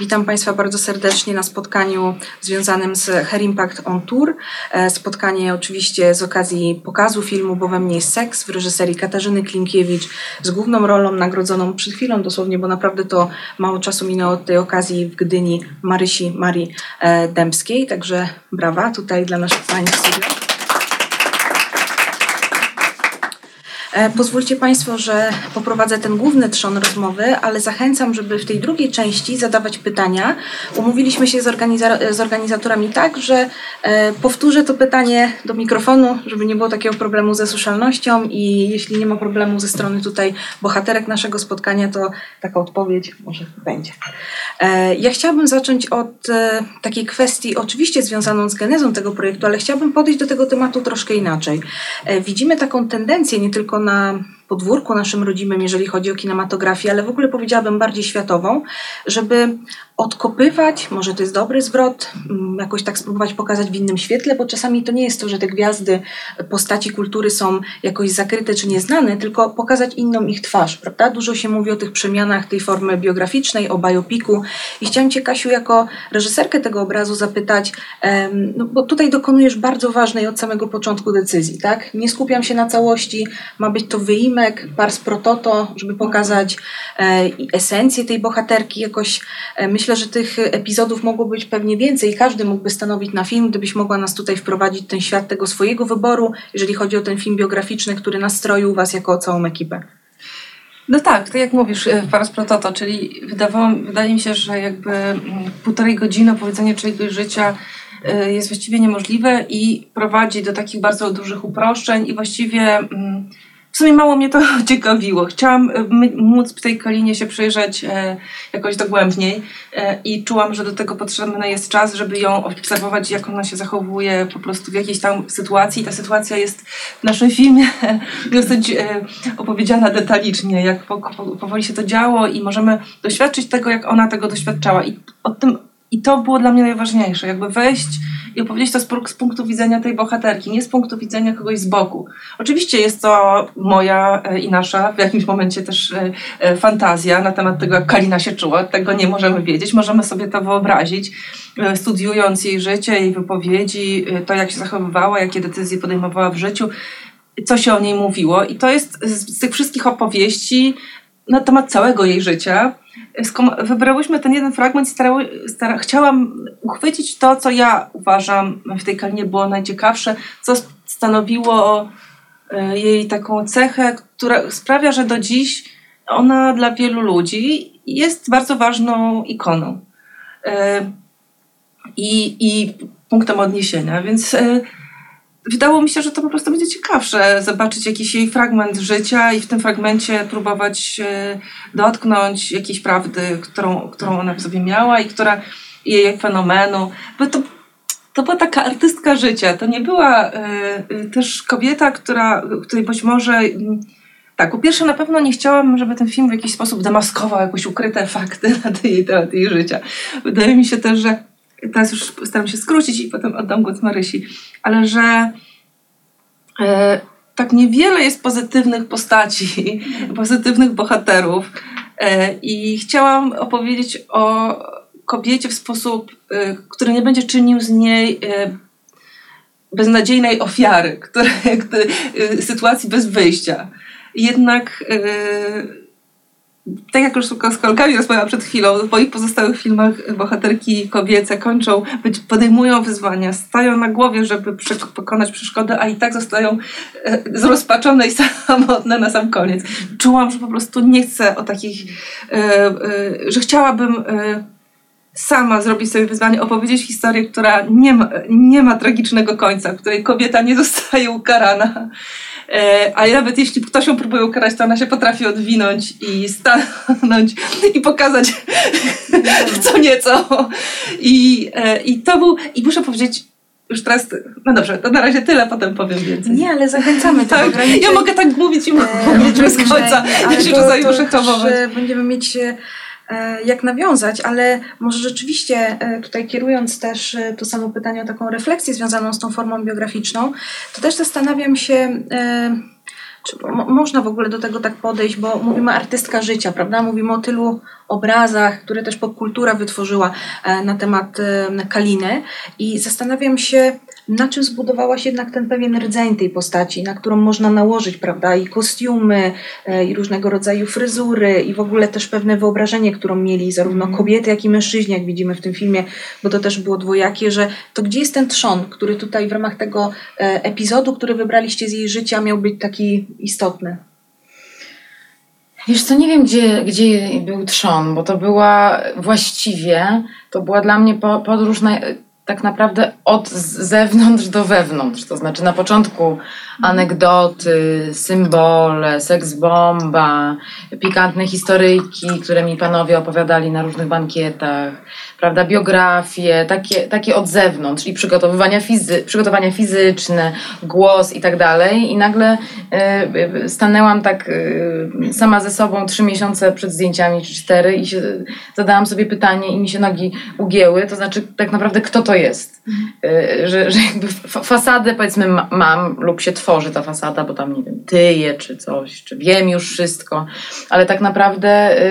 Witam Państwa bardzo serdecznie na spotkaniu związanym z Hair Impact on Tour. E, spotkanie oczywiście z okazji pokazu filmu Bo we mnie jest seks w reżyserii Katarzyny Klimkiewicz z główną rolą nagrodzoną przed chwilą dosłownie, bo naprawdę to mało czasu minęło od tej okazji w Gdyni Marysi Marii e, Dębskiej. Także brawa tutaj dla naszych studio. Pozwólcie Państwo, że poprowadzę ten główny trzon rozmowy, ale zachęcam, żeby w tej drugiej części zadawać pytania. Umówiliśmy się z, organiza z organizatorami tak, że e, powtórzę to pytanie do mikrofonu, żeby nie było takiego problemu ze słyszalnością i jeśli nie ma problemu ze strony tutaj bohaterek naszego spotkania, to taka odpowiedź może będzie. E, ja chciałabym zacząć od e, takiej kwestii, oczywiście związaną z genezą tego projektu, ale chciałabym podejść do tego tematu troszkę inaczej. E, widzimy taką tendencję nie tylko na podwórku naszym rodzimym, jeżeli chodzi o kinematografię, ale w ogóle powiedziałabym bardziej światową, żeby odkopywać, może to jest dobry zwrot, mm, jakoś tak spróbować pokazać w innym świetle, bo czasami to nie jest to, że te gwiazdy, postaci kultury są jakoś zakryte czy nieznane, tylko pokazać inną ich twarz, prawda? Dużo się mówi o tych przemianach tej formy biograficznej, o biopiku i chciałam Cię, Kasiu, jako reżyserkę tego obrazu zapytać, no bo tutaj dokonujesz bardzo ważnej od samego początku decyzji, tak? Nie skupiam się na całości, ma być to wyimek, pars pro toto, żeby pokazać e, esencję tej bohaterki, jakoś e, myślę, że tych epizodów mogło być pewnie więcej i każdy mógłby stanowić na film, gdybyś mogła nas tutaj wprowadzić ten świat tego swojego wyboru, jeżeli chodzi o ten film biograficzny, który nastroił Was jako całą ekipę. No tak, tak jak mówisz, Paras Prototo, czyli wydawało, wydaje mi się, że jakby mm, półtorej godziny opowiedzenia czegoś życia jest właściwie niemożliwe i prowadzi do takich bardzo dużych uproszczeń i właściwie mm, w sumie mało mnie to ciekawiło. Chciałam e, móc w tej kalinie się przyjrzeć e, jakoś dogłębniej e, i czułam, że do tego potrzebny jest czas, żeby ją obserwować, jak ona się zachowuje po prostu w jakiejś tam sytuacji. Ta sytuacja jest w naszym filmie dosyć opowiedziana detalicznie, jak po, po, powoli się to działo i możemy doświadczyć tego, jak ona tego doświadczała. I o tym i to było dla mnie najważniejsze, jakby wejść i opowiedzieć to z, z, punktu widzenia tej bohaterki, nie z punktu widzenia kogoś z boku. Oczywiście jest to moja e, i nasza w jakimś momencie też e, e, fantazja na temat tego, jak Kalina się czuła. Tego nie możemy wiedzieć, możemy sobie to wyobrazić, studiując jej życie, jej wypowiedzi, to jak się zachowywała, jakie decyzje podejmowała w życiu, co się o niej mówiło. I to jest z, z tych wszystkich opowieści na temat całego jej życia wybrałyśmy ten jeden fragment i starały, stara, chciałam uchwycić to, co ja uważam w tej kalinie było najciekawsze, co stanowiło e, jej taką cechę, która sprawia, że do dziś ona dla wielu ludzi jest bardzo ważną ikoną e, i, i punktem odniesienia. Więc e, wydało mi się, że to po prostu będzie ciekawsze, zobaczyć jakiś jej fragment życia i w tym fragmencie próbować e, dotknąć jakiejś prawdy, którą, którą ona w sobie miała i która jej fenomenu. Bo to, to była taka artystka życia. To nie była y, też kobieta, która, której być może. Y, tak, po pierwsze na pewno nie chciałam, żeby ten film w jakiś sposób demaskował jakieś ukryte fakty na tej, temat jej życia. Wydaje mi się też, że teraz już staram się skrócić i potem oddam głos Marysi, ale że e, tak niewiele jest pozytywnych postaci, pozytywnych bohaterów e, i chciałam opowiedzieć o kobiecie w sposób, e, który nie będzie czynił z niej e, beznadziejnej ofiary, które, e, sytuacji bez wyjścia. Jednak e, tak jak już z kolkami rozmawiałam przed chwilą, w moich pozostałych filmach bohaterki kobiece kończą, podejmują wyzwania, stają na głowie, żeby pokonać przeszkody, a i tak zostają e, zrozpaczone i samotne na sam koniec. Czułam, że po prostu nie chcę o takich, e, e, że chciałabym sama zrobić sobie wyzwanie, opowiedzieć historię, która nie ma, nie ma tragicznego końca, w której kobieta nie zostaje ukarana E, a nawet jeśli ktoś ją próbuje ukarać, to ona się potrafi odwinąć i stanąć i pokazać co nieco. I, e, I to był, i muszę powiedzieć, już teraz, no dobrze, to na razie tyle, potem powiem więcej. Nie, ale zachęcamy tak, Ja mogę tak mówić i e, mówić bez końca. Się czasami muszę hamować. Będziemy mieć jak nawiązać, ale może rzeczywiście e, tutaj kierując też e, to samo pytanie o taką refleksję związaną z tą formą biograficzną, to też zastanawiam się, czy mo- można w ogóle do tego tak podejść, bo mówimy artystka życia, prawda? Mówimy o tylu obrazach, które też popkultura wytworzyła e, na temat e, Kaliny i zastanawiam się, na czym zbudowała się jednak ten pewien rdzeń tej postaci, na którą można nałożyć, prawda, i kostiumy, e, i różnego rodzaju fryzury, i w ogóle też pewne wyobrażenie, którą mieli zarówno kobiety, jak i mężczyźni, jak widzimy w tym filmie, bo to też było dwojakie, że to gdzie jest ten trzon, który tutaj w ramach tego epizodu, który wybraliście z jej życia, miał być taki istotny? Wiesz co, nie wiem gdzie, gdzie był trzon, bo to była właściwie, to była dla mnie po- podróż na, tak naprawdę od zewnątrz do wewnątrz. To znaczy na początku anegdoty, symbole, seksbomba, pikantne historyjki, które mi panowie opowiadali na różnych bankietach, prawda, biografie, takie, takie od zewnątrz i przygotowywania, fizy, przygotowania fizyczne, głos i tak dalej. I nagle y, y, stanęłam tak y, sama ze sobą trzy miesiące przed zdjęciami, czy cztery i się, zadałam sobie pytanie i mi się nogi ugięły, to znaczy tak naprawdę kto to jest. Y, że, że jakby fa- fasadę powiedzmy ma, mam lub się tworzy ta fasada, bo tam nie wiem, tyje czy coś, czy wiem już wszystko, ale tak naprawdę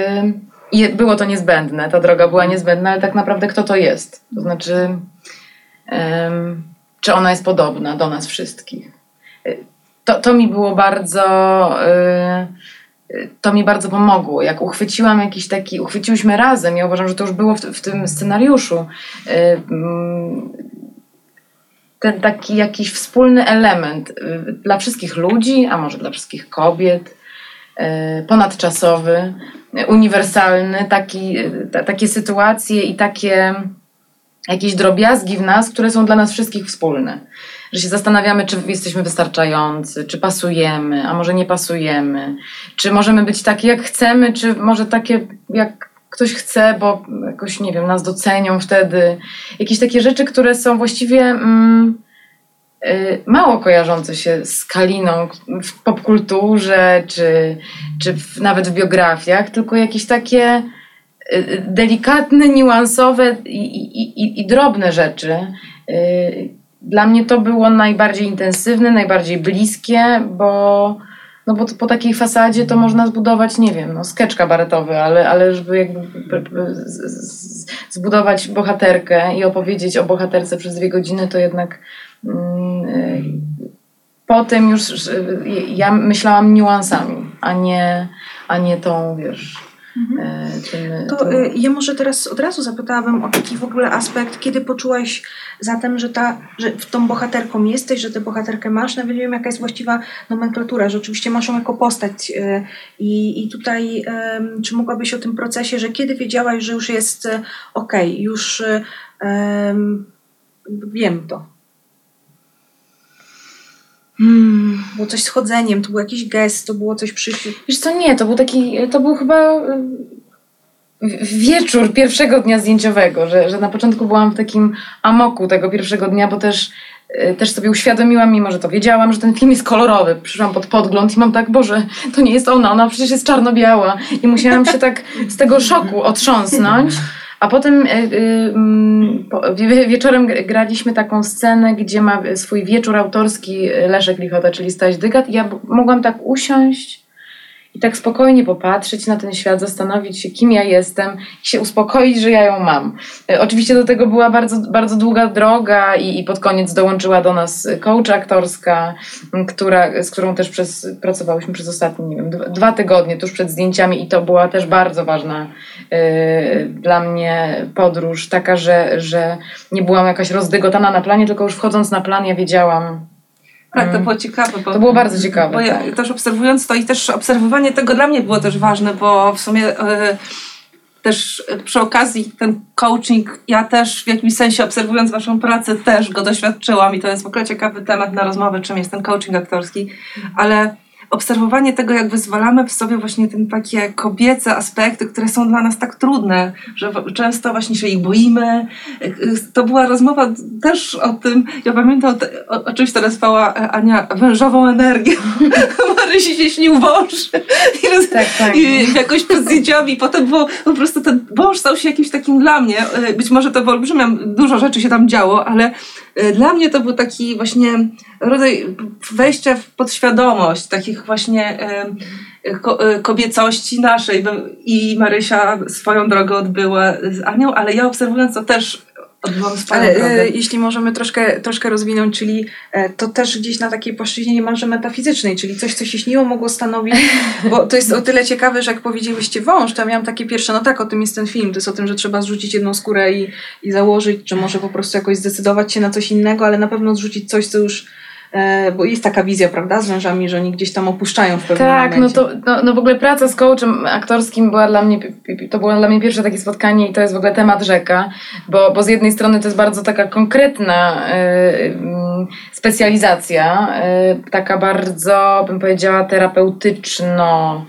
y, było to niezbędne, ta droga była niezbędna, ale tak naprawdę kto to jest? To znaczy, czy ona jest podobna do nas wszystkich? Y, To, to mi było bardzo. y, To mi bardzo pomogło. Jak uchwyciłam jakiś taki, uchwyciłyśmy razem, ja uważam, że to już było w, w tym scenariuszu. Ten taki jakiś wspólny element y, dla wszystkich ludzi, a może dla wszystkich kobiet, y, ponadczasowy, uniwersalny, taki, y, ta, takie sytuacje i takie jakieś drobiazgi w nas, które są dla nas wszystkich wspólne. Że się zastanawiamy, czy jesteśmy wystarczający, czy pasujemy, a może nie pasujemy, czy możemy być takie, jak chcemy, czy może takie, jak ktoś chce, bo jakoś, nie wiem, nas docenią wtedy. Jakieś takie rzeczy, które są właściwie mm, y, mało kojarzące się z Kaliną w popkulturze, czy, czy w, nawet w biografiach, tylko jakieś takie y, delikatne, niuansowe i, i, i, i drobne rzeczy. Y, Dla mnie to było najbardziej intensywne, najbardziej bliskie, bo, no bo po takiej fasadzie to można zbudować, nie wiem, no sketch kabaretowy, ale, ale żeby jakby zbudować bohaterkę i opowiedzieć o bohaterce przez dwie godziny, to jednak mm, po tym już ja myślałam niuansami, a nie, a nie tą, wiesz, tym, To tą- y, ja może teraz od razu zapytałabym o taki w ogóle aspekt, kiedy poczułaś zatem, że, ta, że tą bohaterką jesteś, że tę bohaterkę masz, nawet nie wiem jaka jest właściwa nomenklatura, że oczywiście masz ją jako postać y, i, i tutaj czy mogłabyś o tym procesie, że kiedy wiedziałaś, że już jest okej, już em, wiem to. Hmm. Było coś z chodzeniem, to był jakiś gest, to było coś przy... Wiesz co, nie, to był taki, to był chyba y, wieczór pierwszego dnia zdjęciowego, że, że na początku byłam w takim amoku tego pierwszego dnia, bo też, y, też sobie uświadomiłam, mimo że to wiedziałam, że ten film jest kolorowy. Przyszłam pod podgląd i mam tak, Boże, to nie jest ona, ona przecież jest czarno-biała. I musiałam się tak z tego szoku otrząsnąć. A potem po, wie, wieczorem gr- graliśmy taką scenę, gdzie ma swój wieczór autorski Leszek Lichota, czyli Staś Dygat. I ja mogłam tak usiąść i tak spokojnie popatrzeć na ten świat, zastanowić się, kim ja jestem i się uspokoić, że ja ją mam. E, Oczywiście do tego była bardzo, bardzo długa droga i, i pod koniec dołączyła do nas coach aktorska, która, z którą też przez, pracowałyśmy przez ostatnie, nie wiem, dwa, tygodnie tuż przed zdjęciami i to była też bardzo ważna e, dla mnie podróż, taka, że, że nie byłam jakaś rozdygotana na planie, tylko już wchodząc na plan ja wiedziałam, Tak, to Mm. było ciekawe. Bo, to było bardzo ciekawe. Bo ja tak. też obserwując to i też obserwowanie tego dla mnie było też ważne, bo w sumie e, też przy okazji ten coaching, ja też w jakimś sensie obserwując waszą pracę też go doświadczyłam i to jest w ogóle ciekawy temat na rozmowę, czym jest ten coaching aktorski, ale obserwowanie tego, jak wyzwalamy w sobie właśnie ten takie kobiece aspekty, które są dla nas tak trudne, że często właśnie się ich boimy. To była rozmowa też o tym, ja pamiętam te- o, o czymś, to nazwała e, Ania wężową energię. Marysi się śnił wąż. I, roz, Tak, tak. i jakoś zdjęciami. Potem było po prostu ten wąż stał się jakimś takim dla mnie. e, Być może to wyolbrzymiam, dużo rzeczy się tam działo, ale y, dla mnie to był taki właśnie rodzaj wejścia w podświadomość takich właśnie y, kobiecości naszej i Marysia swoją drogę odbyła z Anią, ale ja obserwując to też odbyłam swoją Ale drogę. e, jeśli możemy troszkę, troszkę rozwinąć, czyli e, to też gdzieś na takiej płaszczyźnie niemalże metafizycznej, czyli coś, co się śniło, mogło stanowić, bo to jest o tyle ciekawe, że jak powiedzieliście wąż, to ja miałam takie pierwsze, no tak, o tym jest ten film, to jest o tym, że trzeba zrzucić jedną skórę i, i założyć, czy może po prostu jakoś zdecydować się na coś innego, ale na pewno zrzucić coś, co już, bo jest taka wizja, prawda, z mężami, że oni gdzieś tam opuszczają w pewnym Tak, no momencie. to no, no w ogóle praca z coachem aktorskim była dla mnie, to było dla mnie pierwsze takie spotkanie i to jest w ogóle temat rzeka, bo, bo z jednej strony to jest bardzo taka konkretna y, mm, specjalizacja, y, taka bardzo, bym powiedziała, terapeutyczno,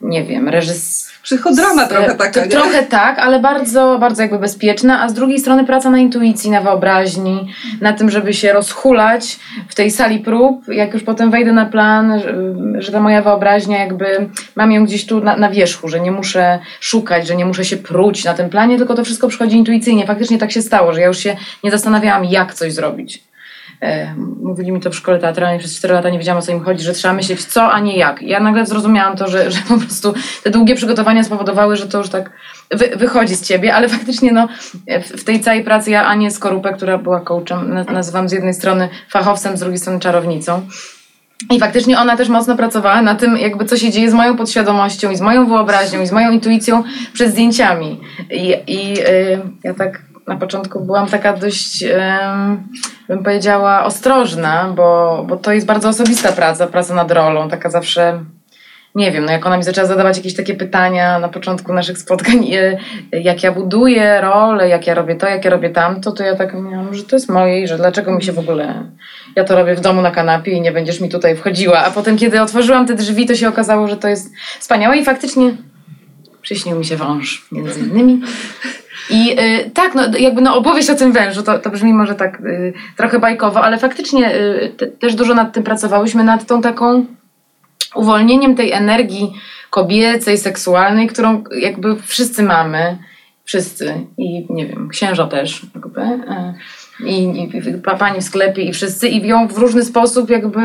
nie wiem, reżys... Psychodrama trochę taka, nie? Trochę tak, ale bardzo, bardzo jakby bezpieczna, a z drugiej strony praca na intuicji, na wyobraźni, na tym, żeby się rozhulać w tej sali prób, jak już potem wejdę na plan, że, że ta moja wyobraźnia jakby, mam ją gdzieś tu na, na wierzchu, że nie muszę szukać, że nie muszę się pruć na tym planie, tylko to wszystko przychodzi intuicyjnie. Faktycznie tak się stało, że ja już się nie zastanawiałam, jak coś zrobić. E, Mówili mi to w szkole teatralnej przez 4 lata, nie wiedziałam o co im chodzi, że trzeba myśleć co, a nie jak. Ja nagle zrozumiałam to, że, że po prostu te długie przygotowania spowodowały, że to już tak wy, wychodzi z ciebie, ale faktycznie no, w, tej całej pracy ja Anię Skorupę, która była coachem, na- nazywam z jednej strony fachowcem, z drugiej strony czarownicą. I faktycznie ona też mocno pracowała na tym, jakby co się dzieje z moją podświadomością i z moją wyobraźnią i z moją intuicją przed zdjęciami. I, i y, ja tak na początku byłam taka dość, ym, bym powiedziała, ostrożna, bo, bo to jest bardzo osobista praca, praca nad rolą, taka zawsze nie wiem, no jak ona mi zaczęła zadawać jakieś takie pytania na początku naszych spotkań, y, jak ja buduję rolę, jak ja robię to, jak ja robię tamto, to ja tak miałam, że to jest moje i że dlaczego mi się w ogóle, ja to robię w domu na kanapie i nie będziesz mi tutaj wchodziła. A potem, kiedy otworzyłam te drzwi, to się okazało, że to jest wspaniałe i faktycznie przyśnił mi się wąż między innymi. I y, tak, no jakby no opowieść o tym wężu, to, to brzmi może tak y, trochę bajkowo, ale faktycznie y, te, też dużo nad tym pracowałyśmy, nad tą taką uwolnieniem tej energii kobiecej, seksualnej, którą jakby wszyscy mamy, wszyscy. I nie wiem, księża też jakby, e, i, i, i pa- pani w sklepie i wszyscy i ją w różny sposób jakby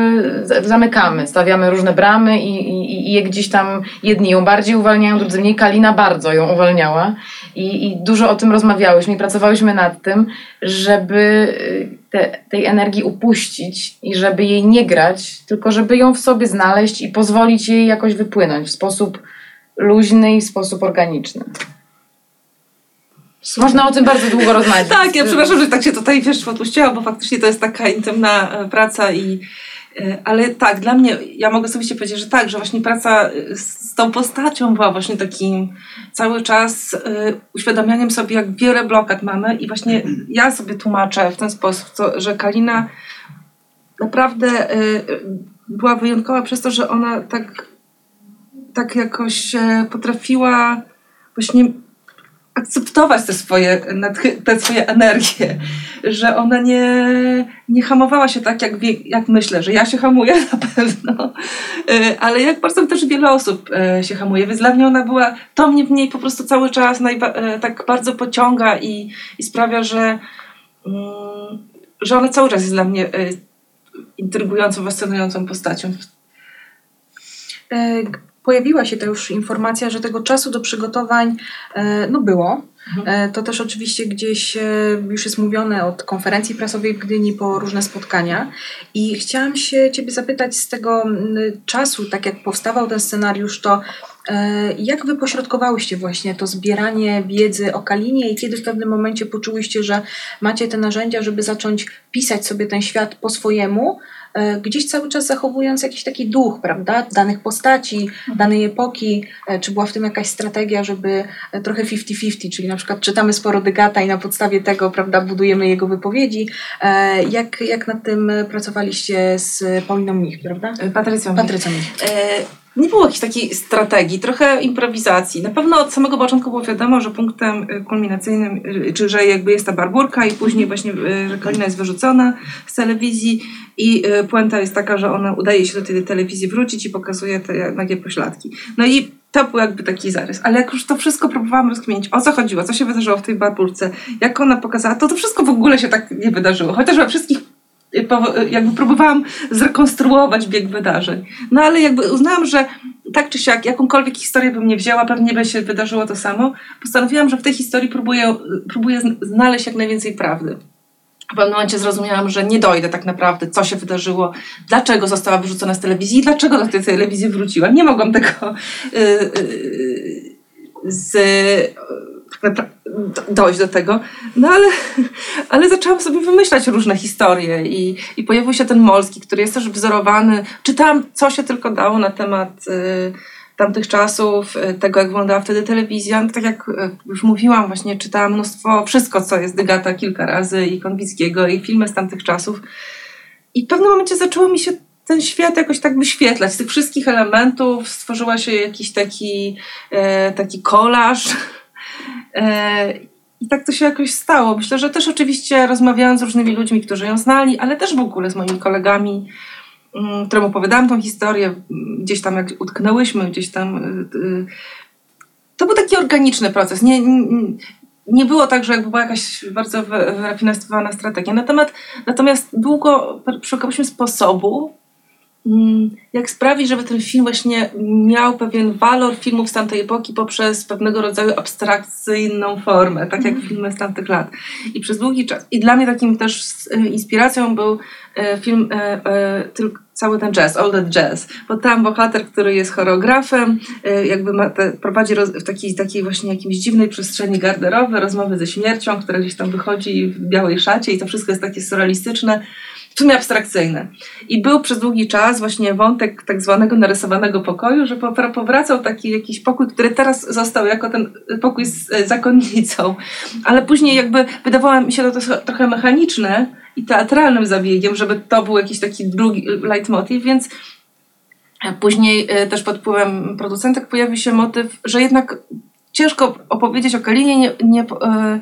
zamykamy, stawiamy różne bramy i, i, i je gdzieś tam jedni ją bardziej uwalniają, drudzy mniej. Kalina bardzo ją uwalniała i, i dużo o tym rozmawiałyśmy i pracowałyśmy nad tym, żeby y, te, tej energii upuścić i żeby jej nie grać, tylko żeby ją w sobie znaleźć i pozwolić jej jakoś wypłynąć w sposób luźny i w sposób organiczny. Można o tym bardzo długo rozmawiać. Tak, ja przepraszam, że tak się tutaj wiesz, podpuściła, bo faktycznie to jest taka intymna e, praca i e, ale tak, dla mnie, ja mogę sobie powiedzieć, że tak, że właśnie praca e, z tą postacią była właśnie takim cały czas uświadamianiem sobie, jak wiele blokad mamy i właśnie ja sobie tłumaczę w ten sposób, że Kalina naprawdę była wyjątkowa przez to, że ona tak, tak jakoś potrafiła właśnie akceptować te swoje, te swoje energie, że ona nie, nie hamowała się tak, jak, jak myślę, że ja się hamuję na pewno, Y, ale jak bardzo też wiele osób y, się hamuje, więc dla mnie ona była, to mnie w niej po prostu cały czas y, tak bardzo pociąga i, i sprawia, że, mm, że ona cały czas jest dla mnie intrygującą, fascynującą postacią. Pojawiła się ta już informacja, że tego czasu do przygotowań e, no było. E, To też oczywiście gdzieś e, już jest mówione od konferencji prasowej w Gdyni po różne spotkania. I chciałam się Ciebie zapytać z tego czasu, tak jak powstawał ten scenariusz, to jak Wy pośrodkowałyście właśnie to zbieranie wiedzy o Kalinie i kiedy w pewnym momencie poczułyście, że macie te narzędzia, żeby zacząć pisać sobie ten świat po swojemu, gdzieś cały czas zachowując jakiś taki duch, prawda, danych postaci, danej epoki, e, czy była w tym jakaś strategia, żeby e, trochę 50-50, czyli na przykład czytamy sporo Dygata i na podstawie tego, prawda, budujemy jego wypowiedzi. E, Jak, jak nad tym e, pracowaliście z Pauliną Mich, prawda? Patrycją. Patrycją Mich. Nie było jakiejś takiej strategii, trochę improwizacji. Na pewno od samego początku było wiadomo, że punktem y, kulminacyjnym, y, czy że jakby jest ta barburka i później właśnie, y, Kalina jest wyrzucona z telewizji i puenta jest taka, że ona udaje się do tej telewizji wrócić i pokazuje te nagie pośladki. No i to był jakby taki zarys. Ale jak już to wszystko próbowałam rozkminić, o co chodziło, co się wydarzyło w tej barburce, jak ona pokazała, to to wszystko w ogóle się tak nie wydarzyło. Chociaż we wszystkich jakby próbowałam zrekonstruować bieg wydarzeń. No ale jakby uznałam, że tak czy siak, jakąkolwiek historię bym nie wzięła, pewnie by się wydarzyło to samo. Postanowiłam, że w tej historii próbuję, próbuję zn- znaleźć jak najwięcej prawdy. W pewnym momencie zrozumiałam, że nie dojdę tak naprawdę, co się wydarzyło, dlaczego została wyrzucona z telewizji i dlaczego do tej telewizji wróciła. Nie mogłam tego y, y, z, dojść do tego. No ale, ale zaczęłam sobie wymyślać różne historie i, i pojawił się ten Molski, który jest też wzorowany. Czytałam, co się tylko dało na temat y, tamtych czasów, y, tego jak wyglądała wtedy telewizja. No, tak jak y, już mówiłam, właśnie czytałam mnóstwo, wszystko co jest Dygata kilka razy i Konwickiego i filmy z tamtych czasów. I w pewnym momencie zaczęło mi się ten świat jakoś tak wyświetlać. Z tych wszystkich elementów stworzyła się jakiś taki, e, taki kolaż. E, I tak to się jakoś stało. Myślę, że też oczywiście rozmawiałam z różnymi ludźmi, którzy ją znali, ale też w ogóle z moimi kolegami, mm, którym opowiadałam tą historię, gdzieś tam jak utknęłyśmy, gdzieś tam. y, y, To był taki organiczny proces. Nie, nie, było tak, że jakby była jakaś bardzo wy- wyrafinowana strategia. Natomiast, natomiast długo szukałyśmy sposobu, jak sprawić, żeby ten film właśnie miał pewien walor filmów z tamtej epoki poprzez pewnego rodzaju abstrakcyjną formę, tak jak filmy z tamtych lat. I przez długi czas. I dla mnie takim też e, inspiracją był e, film e, tylko cały ten jazz, all that jazz, bo tam bohater, który jest choreografem, jakby ma te, prowadzi roz, w takiej, takiej właśnie jakimś dziwnej przestrzeni garderoby, rozmowy ze śmiercią, która gdzieś tam wychodzi w białej szacie i to wszystko jest takie surrealistyczne, sumie abstrakcyjne. I był przez długi czas właśnie wątek tak zwanego narysowanego pokoju, że powra- powracał taki jakiś pokój, który teraz został jako ten pokój z e, zakonnicą. Ale później jakby wydawało mi się to tro- trochę mechaniczne i teatralnym zabiegiem, żeby to był jakiś taki drugi leitmotiv, więc później e, też pod wpływem producentek pojawił się motyw, że jednak ciężko opowiedzieć o Kalinie nie, nie, e,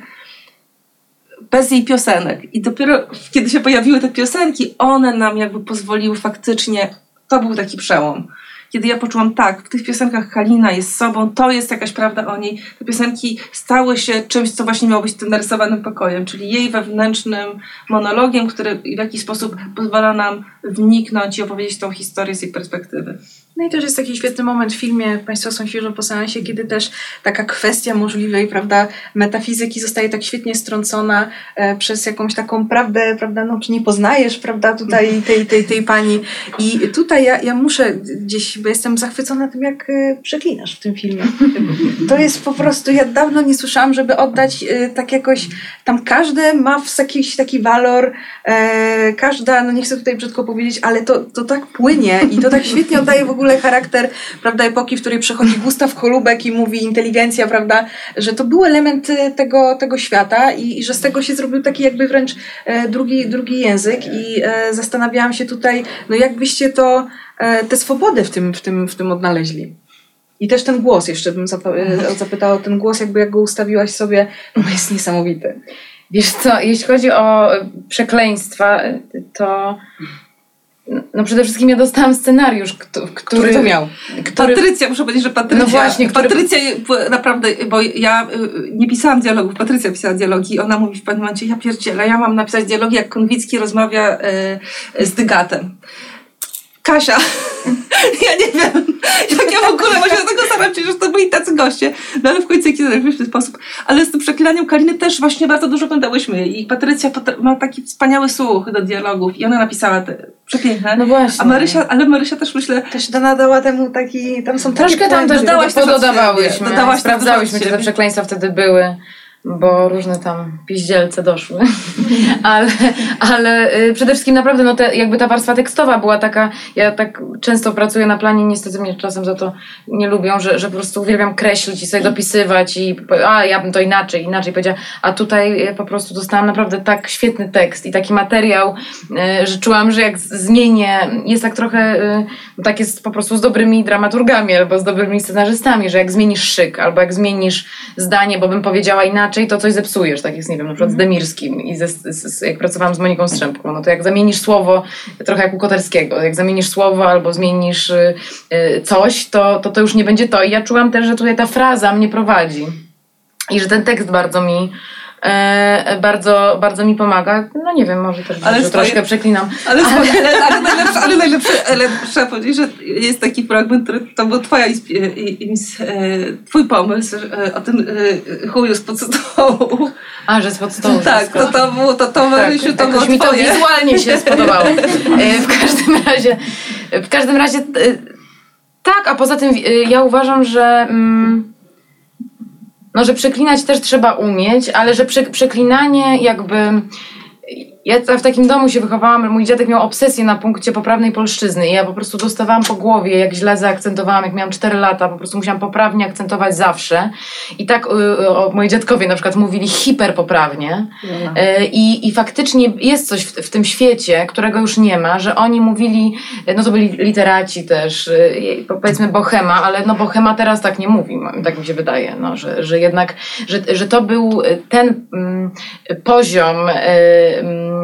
bez jej piosenek. I dopiero kiedy się pojawiły te piosenki, one nam jakby pozwoliły faktycznie, to był taki przełom. Kiedy ja poczułam, tak, w tych piosenkach Kalina jest sobą, to jest jakaś prawda o niej. Te piosenki stały się czymś, co właśnie miało być tym narysowanym pokojem, czyli jej wewnętrznym monologiem, który w jakiś sposób pozwala nam wniknąć i opowiedzieć tą historię z jej perspektywy. No i też jest taki świetny moment w filmie, Państwo są świeżo po seansie, kiedy też taka kwestia możliwej, prawda, metafizyki zostaje tak świetnie strącona e, przez jakąś taką prawdę, prawda, no czy nie poznajesz, prawda, tutaj tej, tej, tej pani. I tutaj ja, ja muszę gdzieś, bo jestem zachwycona tym, jak e, przeklinasz w tym filmie. To jest po prostu, ja dawno nie słyszałam, żeby oddać e, tak jakoś, tam każde ma w jakiś taki walor, e, każda, no nie chcę tutaj brzydko powiedzieć, ale to, to tak płynie i to tak świetnie oddaje w ogóle charakter, prawda, epoki, w której przechodzi Gustaw Holubek i mówi inteligencja, prawda, że to był element e, tego, tego świata i, i że z tego się zrobił taki jakby wręcz e, drugi, drugi język i e, zastanawiałam się tutaj, no jakbyście to, e, tę swobodę w tym, w, tym, w tym odnaleźli. I też ten głos, jeszcze bym zapytała o ten głos, jakby jak go ustawiłaś sobie, no jest niesamowity. Wiesz co, jeśli chodzi o przekleństwa, to no przede wszystkim ja dostałam scenariusz, który... Który to miał? który- Patrycja, muszę powiedzieć, że Patrycja. No właśnie, który- Patrycja naprawdę, bo ja y, nie pisałam dialogów, Patrycja pisała dialogi i ona mówi w pewnym momencie, ja pierdzielę, ja mam napisać dialogi, jak Konwicki rozmawia y, z Dygatem. Kasia, ja nie wiem, jak ja w ogóle właśnie do tego staram się, że to byli tacy goście, no ale w końcu jakiś w ten sposób. Ale z tym przeklinaniem Kaliny też właśnie bardzo dużo oglądałyśmy. I Patrycja ma taki wspaniały słuch do dialogów. I ona napisała te przepiękne. No właśnie. A Marysia, ale Marysia też myślę, Też Dana dała temu taki, tam są Troszkę tam też dodałaś siebie, dodałaś Sprawdzałyśmy, czy te przekleństwa wtedy były, bo różne tam piździelce doszły. ale ale y, przede wszystkim naprawdę no te, jakby ta warstwa tekstowa była taka, ja tak często pracuję na planie, niestety mnie czasem za to nie lubią, że, że po prostu uwielbiam kreślić i sobie dopisywać i a ja bym to inaczej, inaczej powiedziała, a tutaj y, po prostu dostałam naprawdę tak świetny tekst i taki materiał, y, że czułam, że jak zmienię, jest tak trochę, tak jest po prostu z dobrymi dramaturgami albo z dobrymi scenarzystami, że jak zmienisz szyk albo jak zmienisz zdanie, bo bym powiedziała inaczej, inaczej, to coś zepsujesz, tak jest, nie wiem, na przykład z Demirskim i ze, z, z, jak pracowałam z Moniką Strzępką, no to jak zamienisz słowo, trochę jak u Koterskiego, jak zamienisz słowo albo zmienisz y, y, coś, to, to to już nie będzie to. I ja czułam też, że tutaj ta fraza mnie prowadzi i że ten tekst bardzo mi e, bardzo, bardzo mi pomaga. No nie wiem, może też Ale że swoje- troszkę przeklinam. Ale, ale, ale najlepsze, ale najlepsze, ale trzeba powiedzieć, że jest taki fragment, który to był twoja e, twój pomysł e, o tym e, chuju spod stołu. A, że spod stołu. Tak, to, to było, to, to Marysiu, to było mi to wizualnie się spodobało. W każdym razie, w każdym razie tak, a poza tym ja uważam, że mm, no, że przeklinać też trzeba umieć, ale że prze, przeklinanie jakby ja w takim domu się wychowałam, mój dziadek miał obsesję na punkcie poprawnej polszczyzny i ja po prostu dostawałam po głowie, jak źle zaakcentowałam, jak miałam 4 lata, po prostu musiałam poprawnie akcentować zawsze. I tak y, o, moi dziadkowie na przykład mówili hiperpoprawnie. E, I, I faktycznie jest coś w, w tym świecie, którego już nie ma, że oni mówili, no to byli literaci też, po- powiedzmy bohema, ale no bohema teraz tak nie mówi, tak mi się wydaje, no, że, że jednak, że, że to był ten mm, poziom e, mm,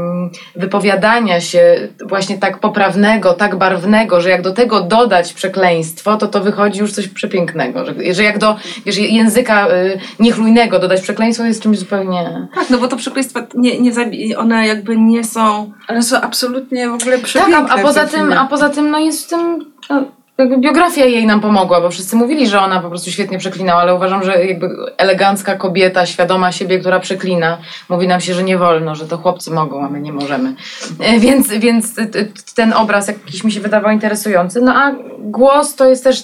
wypowiadania się właśnie tak poprawnego, tak barwnego, że jak do tego dodać przekleństwo, to to wychodzi już coś przepięknego, że, że jak do wiesz, języka y, niechlujnego dodać przekleństwo jest czymś zupełnie... Tak, no bo to przekleństwa, nie, nie zabi- one jakby nie są... Ale są absolutnie w ogóle Tak, przepiękne. a, a, w poza tym a poza tym no jest w tym. No, jakby biografia jej nam pomogła, bo wszyscy mówili, że ona po prostu świetnie przeklinała, ale uważam, że jakby elegancka kobieta, świadoma siebie, która przeklina, mówi nam się, że nie wolno, że to chłopcy mogą, a my nie możemy. E, Więc, więc ten obraz jakiś mi się wydawał interesujący. No a głos to jest też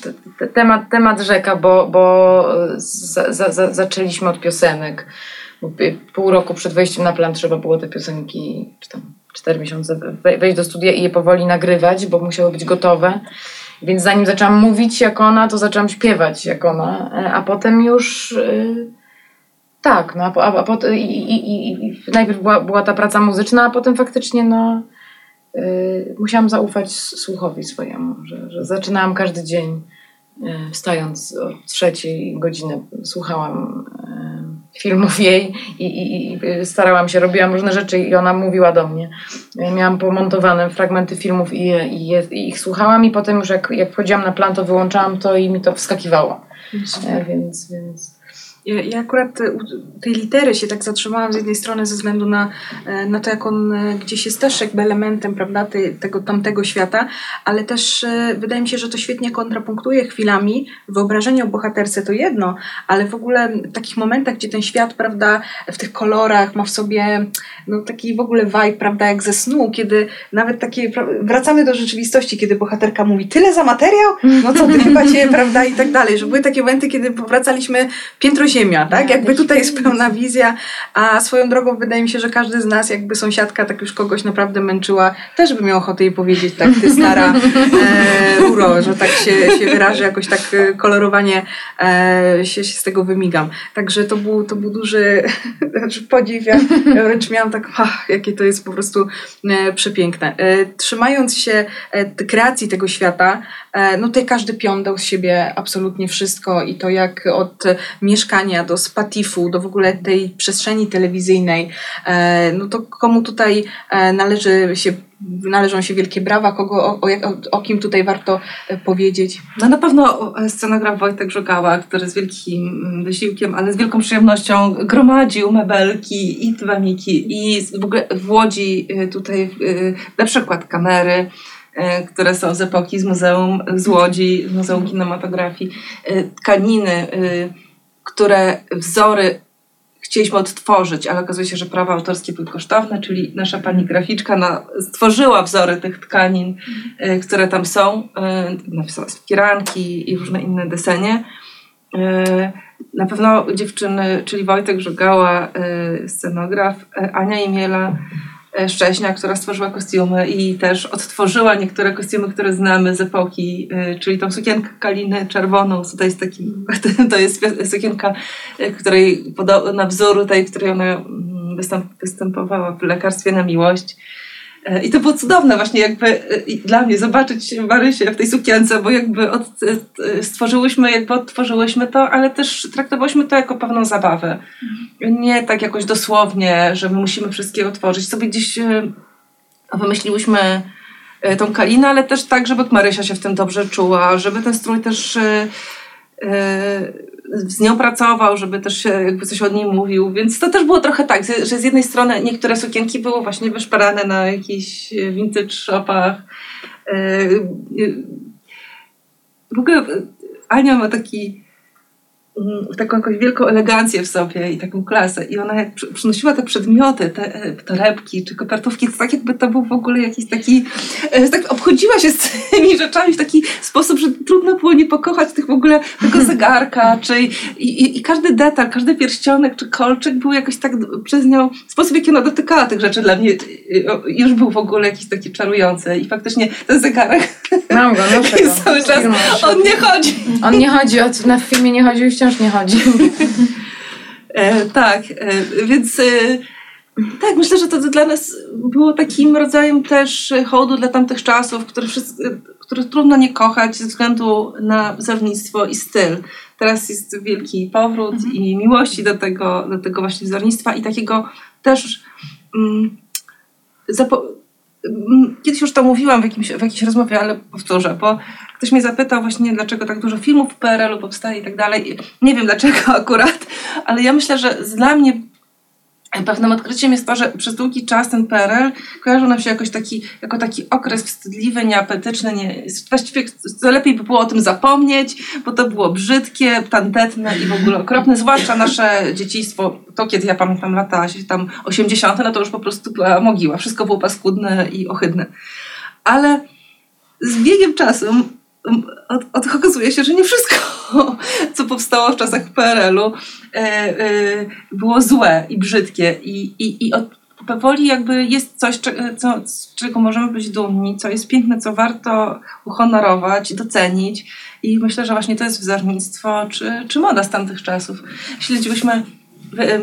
temat, temat rzeka, bo, bo za, za, za, zaczęliśmy od piosenek. Pół roku przed wejściem na plan trzeba było te piosenki, czy tam cztery miesiące we- wejść do studia i je powoli nagrywać, bo musiały być gotowe. Więc zanim zaczęłam mówić jak ona, to zaczęłam śpiewać jak ona, e, a potem już y, tak, no a, a, pot, i, i, i, najpierw była, była ta praca muzyczna, a potem faktycznie no y, musiałam zaufać słuchowi swojemu, że, że zaczynałam każdy dzień y, wstając o trzeciej godziny słuchałam filmów jej i, i, i y, starałam się, robiłam różne rzeczy i ona mówiła do mnie. Y, Miałam pomontowane fragmenty filmów i, i, ich słuchałam i potem już jak, jak wchodziłam na plan, to wyłączałam to i mi to wskakiwało. E, więc, więc Ja, ja akurat u tej litery się tak zatrzymałam z jednej strony ze względu na, e, na to, jak on e, gdzieś jest też jakby elementem, prawda, tej, tego tamtego świata, ale też e, wydaje mi się, że to świetnie kontrapunktuje chwilami. Wyobrażenie o bohaterce to jedno, ale w ogóle w takich momentach, gdzie ten świat, prawda, w tych kolorach ma w sobie no, taki w ogóle vibe, prawda, jak ze snu, kiedy nawet takie, wracamy do rzeczywistości, kiedy bohaterka mówi, tyle za materiał? No co ty chyba się, prawda, i tak dalej, że były takie momenty, kiedy powracaliśmy piętro ziemia, tak? Jakby tutaj jest pełna wizja, a swoją drogą wydaje mi się, że każdy z nas, jakby sąsiadka tak już kogoś naprawdę męczyła, też by miał ochotę jej powiedzieć, tak, ty stara e, uro, że tak się, się wyrażę, jakoś tak e, kolorowanie e, się, się z tego wymigam. Także to był, to był duży znaczy podziw, ja wręcz miałam tak, ach, jakie to jest po prostu e, przepiękne. E, trzymając się e, kreacji tego świata, no tutaj każdy pion z siebie absolutnie wszystko i to jak od e, mieszkania do spatifu, do w ogóle tej przestrzeni telewizyjnej, e, no to komu tutaj e, należy się, należą się wielkie brawa, kogo, o, o, o, kim tutaj warto e, powiedzieć. No na pewno e, scenograf Wojtek Żugała, który z wielkim mm, wysiłkiem, ale z wielką przyjemnością gromadził mebelki i dwamiki i w ogóle w Łodzi e, tutaj e, na przykład kamery, e, które są z epoki z Muzeum z Łodzi, z Muzeum Kinematografii, e, tkaniny, e, które wzory chcieliśmy odtworzyć, ale okazuje się, że prawa autorskie były kosztowne, czyli nasza pani graficzka stworzyła wzory tych tkanin, e, które tam są, e, napisała firanki i różne inne desenie. E, Na pewno dziewczyny, czyli Wojtek Żugała, e, scenograf, e, Ania Imiela, e, Szcześnia, która stworzyła kostiumy i też odtworzyła niektóre kostiumy, które znamy z epoki, e, czyli tą sukienkę Kaliny czerwoną, tutaj jest taki, to jest sukienka, e, której na wzór tej, w której ona mm, występ, występowała w lekarstwie na miłość. E, I to było cudowne właśnie jakby e, dla mnie zobaczyć Marysię w tej sukience, bo jakby od, e, stworzyłyśmy, jakby odtworzyłyśmy to, ale też traktowałyśmy to jako pewną zabawę. Nie tak jakoś dosłownie, że my musimy wszystkiego tworzyć. Sobie gdzieś wymyśliłyśmy tą kalinę, ale też tak, żeby Marysia się w tym dobrze czuła, żeby ten strój też z nią pracował, żeby też jakby coś od niej mówił, więc to też było trochę tak, że z jednej strony niektóre sukienki były właśnie wyszparane na jakichś vintage shopach. E, e, W ogóle Ania ma taki taką jakąś wielką elegancję w sobie i taką klasę. I ona jak przy- przynosiła te przedmioty, te e, torebki czy kopertówki, to tak jakby to był w ogóle jakiś taki, e, tak obchodziła się z tymi rzeczami w taki sposób, że trudno było nie pokochać tych w ogóle tego zegarka, czy i, i, i każdy detal, każdy pierścionek czy kolczyk był jakoś tak przez nią, sposób w jaki ona dotykała tych rzeczy dla mnie już był w ogóle jakiś taki czarujący i faktycznie ten zegarek, Mam go, cały czas- on nie chodzi. On nie chodzi, od, na filmie nie chodził wciąż nie chodzi. E, tak, e, więc e, tak, myślę, że to dla nas było takim rodzajem też hołdu dla tamtych czasów, które trudno nie kochać ze względu na wzornictwo i styl. Teraz jest wielki powrót i miłości do tego, do tego właśnie wzornictwa i takiego też mm, Kiedyś już to mówiłam w, jakimś, w jakiejś rozmowie, ale powtórzę, bo ktoś mnie zapytał właśnie, dlaczego tak dużo filmów w PRL-u powstaje i tak dalej. Nie wiem dlaczego akurat, ale ja myślę, że dla mnie pewnym odkryciem jest to, że przez długi czas ten PRL kojarzył nam się jakoś taki, jako taki okres wstydliwy, nieapetyczny. Nie, właściwie lepiej by było o tym zapomnieć, bo to było brzydkie, tandetne i w ogóle okropne, zwłaszcza nasze dzieciństwo, to kiedy ja pamiętam lata tam 80., no to już po prostu była mogiła. Wszystko było paskudne i ohydne. Ale z biegiem czasu od, od, okazuje się, że nie wszystko, co powstało w czasach PRL-u, e, e, było złe i brzydkie. I, i, i od, powoli jakby jest coś, co, z czego możemy być dumni, co jest piękne, co warto uhonorować, docenić. I myślę, że właśnie to jest wzornictwo, czy, czy moda z tamtych czasów. Śledziłyśmy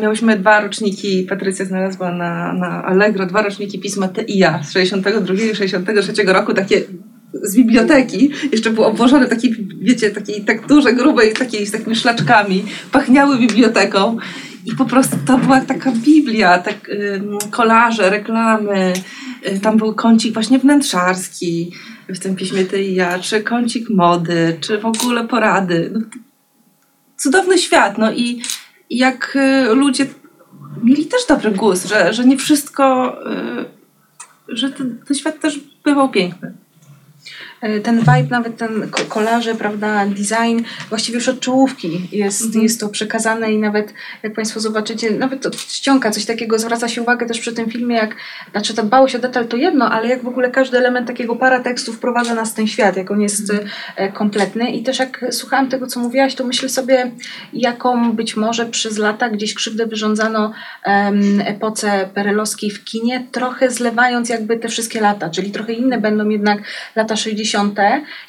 Miałyśmy dwa roczniki, Patrycja znalazła na, na Allegro, dwa roczniki pisma Ty i ja z 62 i 63 roku, takie z biblioteki, jeszcze był obłożony taki, wiecie, takiej tak duże, grubej, takiej z takimi szlaczkami, pachniały biblioteką i po prostu to była taka biblia, tak ym, kolaże, reklamy, y, tam był kącik właśnie wnętrzarski w tym piśmie Ty i ja, czy kącik mody, czy w ogóle porady. No, cudowny świat, no i i jak y, ludzie mieli też dobry gust, że, że nie wszystko, y, że ten, ten świat też bywał piękny. E, ten vibe, nawet ten ko- kolarze, prawda, design, właściwie już od czołówki jest, Mhm. jest to przekazane i nawet, jak Państwo zobaczycie, nawet to ściąga coś takiego, zwraca się uwagę też przy tym filmie, jak, znaczy ta dbałość o detal to jedno, ale jak w ogóle każdy element takiego paratekstu wprowadza nas w ten świat, jak on jest e, kompletny i też jak słuchałam tego, co mówiłaś, to myślę sobie, jaką być może przez lata gdzieś krzywdę wyrządzano em, epoce perelowskiej w kinie, trochę zlewając jakby te wszystkie lata, czyli trochę inne będą jednak lata 60.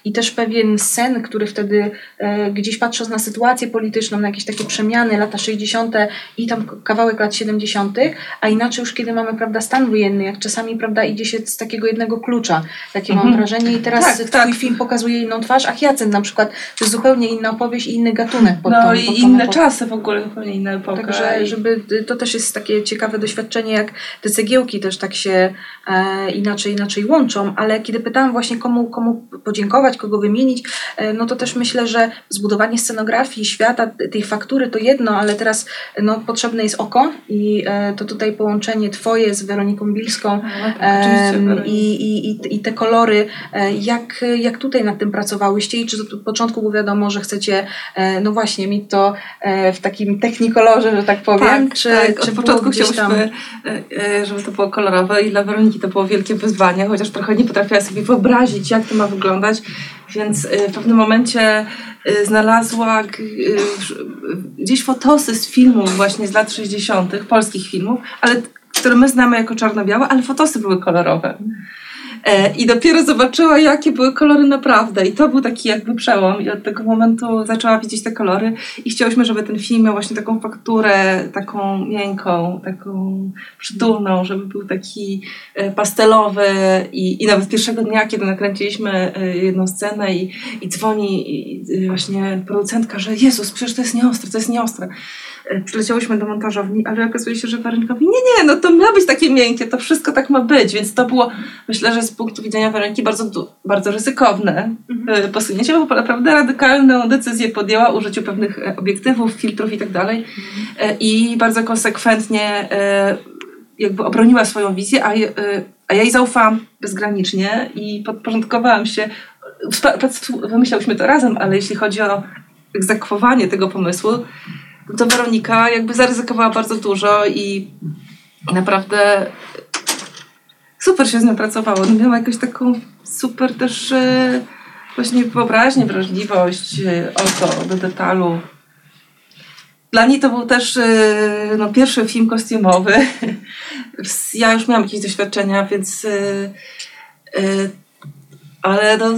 i też pewien sen, który wtedy e, gdzieś patrząc na sytuację polityczną, na jakieś takie przemiany, lata 60. i tam kawałek lat 70., a inaczej już kiedy mamy prawda, stan wojenny, jak czasami prawda, idzie się z takiego jednego klucza. Takie mam Mhm. wrażenie i teraz Tak, twój tak. film pokazuje inną twarz, a Hyacynt na przykład to jest zupełnie inna opowieść i inny gatunek pod No tą, i pod inne epokę. czasy w ogóle, zupełnie inna epoka. Także, żeby to też jest takie ciekawe doświadczenie, jak te cegiełki też tak się e, inaczej, inaczej łączą, ale kiedy pytałam właśnie komu, komu podziękować, kogo wymienić, e, no to też myślę, że zbudowanie scenografii, świata, tej faktury to jedno, ale teraz no, potrzebne jest oko i e, to tutaj połączenie twoje z Weroniką Bilską No, tak, i, i, i, te kolory, e, jak, jak tutaj nad tym pracowałyście i czy od początku było wiadomo, że chcecie, no właśnie, mieć to w takim technikolorze, że tak powiem, tak, czy, tak. czy Od początku chciałyśmy, żeby to było kolorowe i dla Weroniki to było wielkie wyzwanie, chociaż trochę nie potrafiła sobie wyobrazić, jak to ma wyglądać, więc e, w pewnym momencie e, znalazła ż- gdzieś fotosy z filmów właśnie z lat 60., polskich filmów, ale które my znamy jako czarno-białe, ale fotosy były kolorowe. E, I dopiero zobaczyła, jakie były kolory naprawdę. I to był taki jakby przełom. I od tego momentu zaczęła widzieć te kolory. I chciałyśmy, żeby ten film miał właśnie taką fakturę, taką miękką, taką przytulną, żeby był taki e, pastelowy. I, i nawet pierwszego dnia, kiedy nakręciliśmy e, jedną scenę i, i dzwoni i, właśnie producentka, że Jezus, przecież to jest nieostre, to jest nieostre. Przyleciałyśmy do montażowni, ale okazuje się, że Weronika mówi, nie, nie, no to ma być takie miękkie, to wszystko tak ma być, więc to było, myślę, że z punktu widzenia Weroniki bardzo, bardzo ryzykowne Mhm. e, posunięcie, bo naprawdę radykalną decyzję podjęła użyciu pewnych e, obiektywów, filtrów i tak dalej E, i bardzo konsekwentnie jakby obroniła swoją wizję, a, a ja jej zaufałam bezgranicznie i podporządkowałam się. Wymyślałyśmy to razem, ale jeśli chodzi o egzekwowanie tego pomysłu, to Weronika jakby zaryzykowała bardzo dużo i naprawdę super się z nią pracowało. No, Miała jakąś taką super też e, właśnie wyobraźnię, wrażliwość, e, oko do detalu. Dla niej to był też e, no, pierwszy film kostiumowy. Ja już miałam jakieś doświadczenia, więc ale no,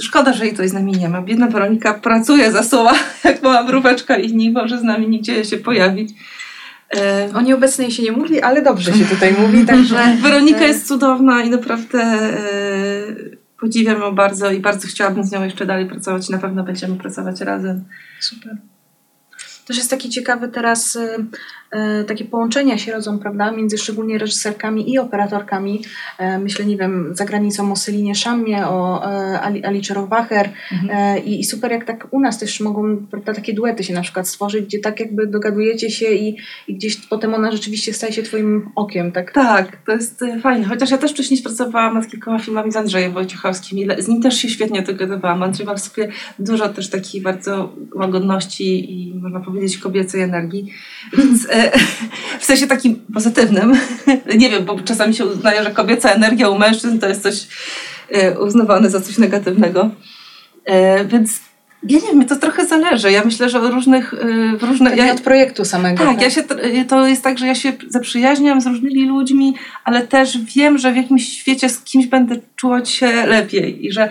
szkoda, że jej tutaj z nami nie ma. Biedna Weronika pracuje za słowa, jak mała mróweczka i nie może z nami nigdzie się pojawić. E, O nieobecnej się nie mówi, ale dobrze się tutaj mówi, także... Weronika e, jest cudowna i naprawdę e, podziwiam ją bardzo i bardzo chciałabym z nią jeszcze dalej pracować. Na pewno będziemy pracować razem. Super. Też jest taki ciekawy teraz, y, takie połączenia się rodzą, prawda, między szczególnie reżyserkami i operatorkami. E, myślę, nie wiem, za granicą o Celinie Szammie, o e, Ali, Ali Czerowacher e, i, i super jak tak u nas też mogą prawda, takie duety się na przykład stworzyć, gdzie tak jakby dogadujecie się i, i gdzieś potem ona rzeczywiście staje się twoim okiem, tak? Tak, to jest e, fajne. Chociaż ja też wcześniej pracowałam nad kilkoma filmami z Andrzejem Wojciechowskim i z nim też się świetnie dogadywałam. Andrzej ma w sobie dużo też takiej bardzo łagodności i można powiedzieć kobiecej energii. Więc e, w sensie takim pozytywnym. Nie wiem, bo czasami się uznaje, że kobieca energia u mężczyzn to jest coś e, uznawane za coś negatywnego. E, więc ja nie wiem, to trochę zależy. Ja myślę, że różnych... W Pewnie ja, od projektu samego. tak, ja się, to jest tak, że ja się zaprzyjaźniam z różnymi ludźmi, ale też wiem, że w jakimś świecie z kimś będę czuć się lepiej i że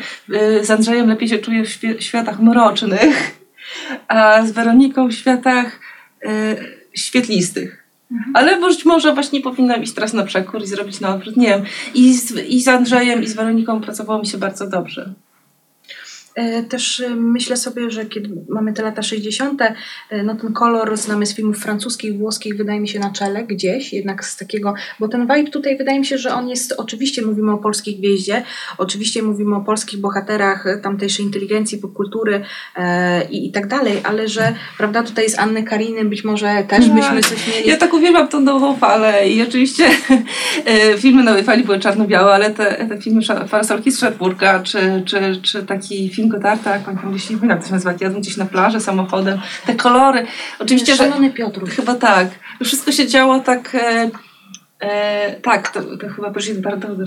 z Andrzejem lepiej się czuję w światach mrocznych, a z Weroniką w światach świetlistych. Ale być może właśnie powinnam iść teraz na przekór i zrobić na odwrót. Nie wiem. I z, I z Andrzejem, i z Weroniką pracowało mi się bardzo dobrze. E, Też e, myślę sobie, że kiedy mamy te lata 60., e, no ten kolor znamy z filmów francuskich, włoskich, wydaje mi się na czele gdzieś, jednak z takiego, bo ten vibe tutaj wydaje mi się, że on jest, oczywiście mówimy o polskiej gwieździe, oczywiście mówimy o polskich bohaterach tamtejszej inteligencji, popkultury e, i, i tak dalej, ale że prawda, tutaj z Anny Kariny być może też Tak. byśmy coś mieli. Ja tak uwielbiam tą nową falę i oczywiście filmy nowej fali były czarno-białe, ale te, te filmy Parasolki z Szarburga, czy, czy, czy taki film Godarta, jak pamiętam gdzieś, nie pamiętam jak to się nazywa, jadą gdzieś na plaży samochodem, te kolory, oczywiście, że Szalony Piotr. chyba tak, wszystko się działo tak, e, e, tak, to, to chyba Brigitte Bardot?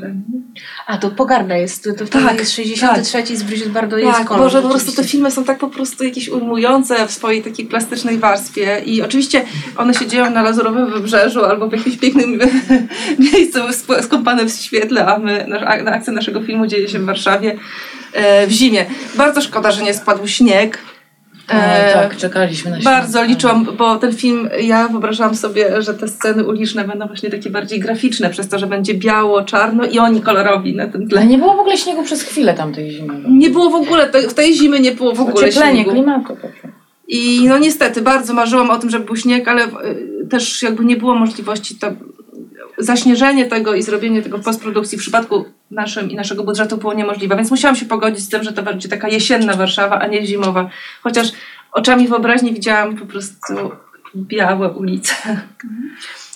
A, to Pogarda jest, to, to Tak, jest 63 z Brigitte Bardot jest Tak, kolor. Boże, po prostu te filmy są tak po prostu jakieś ujmujące w swojej takiej plastycznej warstwie i oczywiście one się dzieją na Lazurowym Wybrzeżu albo w jakimś pięknym miejscu skąpanym w świetle, a my, nasz, akcja naszego filmu dzieje się w Warszawie w zimie. Bardzo szkoda, że nie spadł śnieg. E, E, tak, czekaliśmy na Bardzo świat. liczyłam, bo ten film, ja wyobrażałam sobie, że te sceny uliczne będą właśnie takie bardziej graficzne, przez to, że będzie biało, czarno i oni kolorowi na tym tle. Ale nie było w ogóle śniegu przez chwilę tamtej zimy. Nie było w ogóle, te, w tej zimy nie było w ogóle Ocieplenie śniegu. klimatu. po prostu. I no niestety, bardzo marzyłam o tym, żeby był śnieg, ale y, też jakby nie było możliwości to zaśnieżenie tego i zrobienie tego w postprodukcji w przypadku naszym i naszego budżetu było niemożliwe, więc musiałam się pogodzić z tym, że to będzie taka jesienna Warszawa, a nie zimowa. Chociaż oczami wyobraźni widziałam po prostu białe ulice.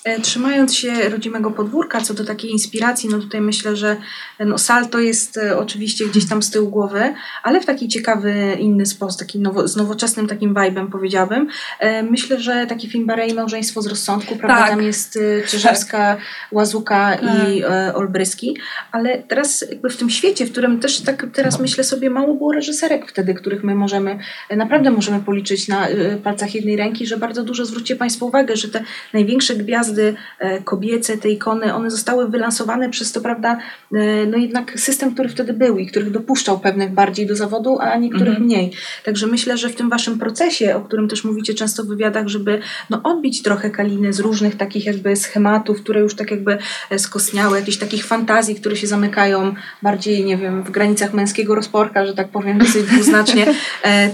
E, Trzymając się rodzimego podwórka, co do takiej inspiracji, no tutaj myślę, że no Salto jest e, oczywiście gdzieś tam z tyłu głowy, ale w taki ciekawy, inny sposób, taki nowo, z nowoczesnym takim vibe'em powiedziałabym. E, Myślę, że taki film Barei Małżeństwo z rozsądku, prawda, Tak. tam jest e, Czyżewska, Łazuka i e, Olbryski, ale teraz jakby w tym świecie, w którym też tak teraz myślę sobie, mało było reżyserek wtedy, których my możemy, e, naprawdę możemy policzyć na e, palcach jednej ręki, że bardzo dużo zwróćcie Państwo uwagę, że te największe gwiazdy gwiazdy e, kobiece, te ikony, one zostały wylansowane przez to, prawda, e, no jednak system, który wtedy był i których dopuszczał pewnych bardziej do zawodu, a niektórych Mhm. mniej. Także myślę, że w tym waszym procesie, o którym też mówicie często w wywiadach, żeby no, odbić trochę Kaliny z różnych takich jakby schematów, które już tak jakby e, skostniały, jakichś takich fantazji, które się zamykają bardziej, nie wiem, w granicach męskiego rozporka, że tak powiem, dosyć dwuznacznie,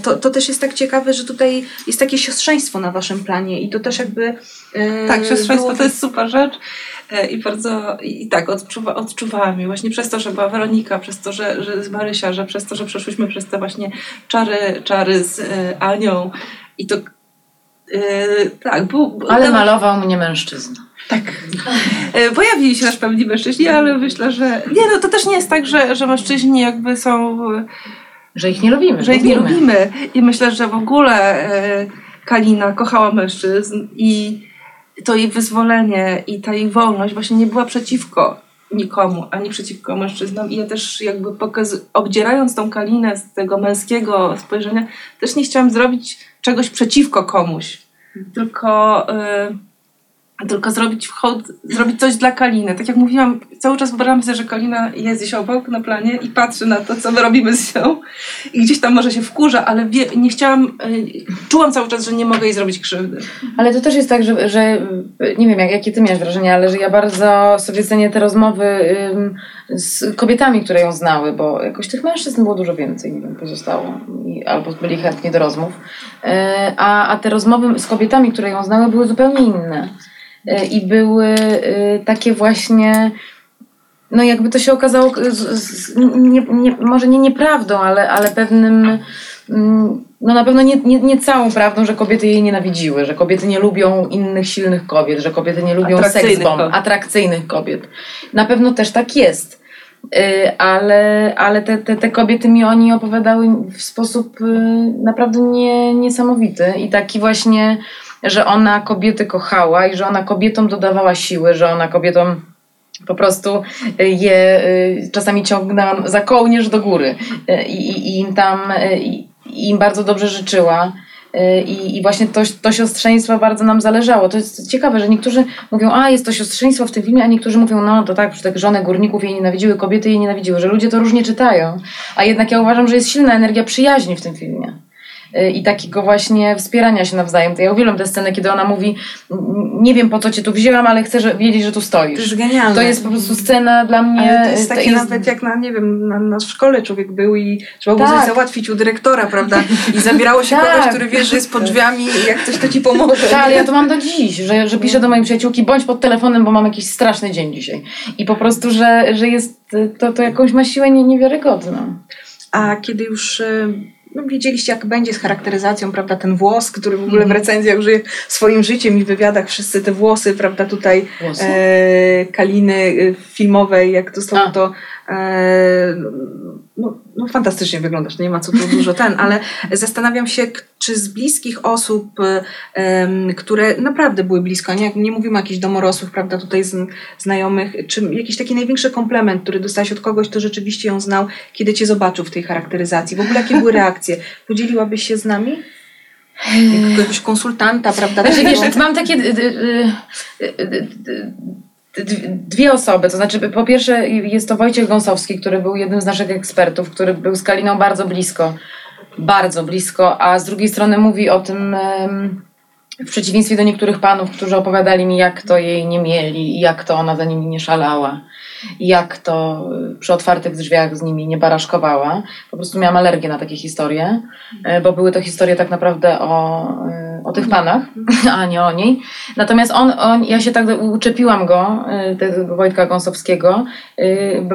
to, to też jest tak ciekawe, że tutaj jest takie siostrzeństwo na waszym planie i to też jakby... Tak, siostrzeństwo było- to jest super rzecz e, i bardzo, i tak, odczuwa, odczuwałam je właśnie przez to, że była Weronika, przez to, że, że z Marysia, że przez to, że przeszłyśmy przez te właśnie czary, czary z e, Anią i to e, tak, był- Ale to- malował mnie mężczyzna. Tak. E, Pojawili się też pewni mężczyźni, ale myślę, że nie, no to też nie jest tak, że, że mężczyźni jakby są Że ich nie lubimy. że ich nie lubimy. lubimy. I myślę, że w ogóle e, Kalina kochała mężczyzn i to jej wyzwolenie i ta jej wolność właśnie nie była przeciwko nikomu, ani przeciwko mężczyznom. I ja też jakby pokaz, obdzierając tą Kalinę z tego męskiego spojrzenia, też nie chciałam zrobić czegoś przeciwko komuś, tylko... E, tylko zrobić hołd, zrobić coś dla Kaliny. Tak jak mówiłam, cały czas wyobrażam sobie, że Kalina jest gdzieś obok na planie i patrzy na to, co my robimy z nią i gdzieś tam może się wkurza, ale wie, nie chciałam, y, czułam cały czas, że nie mogę jej zrobić krzywdy. Ale to też jest tak, że, że nie wiem, jak, jakie ty miałeś wrażenie, ale że ja bardzo sobie cenię te rozmowy z kobietami, które ją znały, bo jakoś tych mężczyzn było dużo więcej, nie wiem, pozostało. Albo byli chętni do rozmów. E, a, a te rozmowy z kobietami, które ją znały, były zupełnie inne. E, I były e, takie właśnie no jakby to się okazało z, z, nie, nie, może nie nieprawdą, ale, ale pewnym mm, no na pewno nie, nie, nie całą prawdą, że kobiety jej nienawidziły, że kobiety nie lubią innych silnych kobiet, że kobiety nie lubią seksbomb, atrakcyjnych kobiet. Na pewno też tak jest. Y, Ale, ale te, te, te kobiety mi oni opowiadały w sposób naprawdę nie, niesamowity i taki właśnie, że ona kobiety kochała i że ona kobietom dodawała siły, że ona kobietom po prostu y, je y, czasami ciągnęłam za kołnierz do góry Y, i, i, im tam i, im bardzo dobrze życzyła. I, I właśnie to, to siostrzeństwo bardzo nam zależało. To jest ciekawe, że niektórzy mówią, a jest to siostrzeństwo w tym filmie, a niektórzy mówią, no to tak, że tak żony górników jej nienawidziły, kobiety jej nienawidziły, że ludzie to różnie czytają. A jednak ja uważam, że jest silna energia przyjaźni w tym filmie. Y, I takiego właśnie wspierania się nawzajem. To ja uwielbiam tę scenę, kiedy ona mówi, "N- nie wiem po co cię tu wzięłam, ale chcę że- wiedzieć, że tu To stoisz. jest genialne. To jest po prostu scena dla mnie. Ale to jest takie nawet jak na, nie wiem, na, na szkole człowiek był i trzeba było Tak. coś załatwić u dyrektora, prawda? I zabierało się Tak. kogoś, który wie, że jest pod drzwiami i jak coś to ci pomoże. Tak, ale ja to mam do dziś, że, że piszę do mojej przyjaciółki, bądź pod telefonem, bo mam jakiś straszny dzień dzisiaj. I po prostu, że, że jest to, to jakąś ma siłę nie, niewiarygodną. A kiedy już e, no, wiedzieliście, jak będzie z charakteryzacją, prawda, ten włos, który w ogóle w Mhm. recenzjach żyje swoim życiem i w wywiadach wszyscy te włosy, prawda, tutaj e, Kaliny e, filmowej, jak zostało A. to no, no fantastycznie wyglądasz, nie ma co tu dużo ten, ale zastanawiam się, czy z bliskich osób, e, które naprawdę były blisko, nie, nie mówimy o jakichś domorosłych, prawda, tutaj z, znajomych, czy jakiś taki największy komplement, który dostałeś od kogoś, kto rzeczywiście ją znał, kiedy cię zobaczył w tej charakteryzacji, w ogóle jakie były reakcje? Podzieliłabyś się z nami? Jakiegoś konsultanta, prawda? Znaczy, takiego- wiesz, mam takie y, y, y, dwie osoby. To znaczy, po pierwsze jest to Wojciech Gąsowski, który był jednym z naszych ekspertów, który był z Kaliną bardzo blisko. Bardzo blisko, a z drugiej strony mówi o tym w przeciwieństwie do niektórych panów, którzy opowiadali mi, jak to jej nie mieli, i jak to ona za nimi nie szalała, jak to y, przy otwartych drzwiach z nimi nie baraszkowała. Po prostu miałam alergię na takie historie, y, bo były to historie tak naprawdę o, y, o tych panach, a nie o niej. Natomiast on, on ja się tak uczepiłam go, tego Wojtka Gąsowskiego,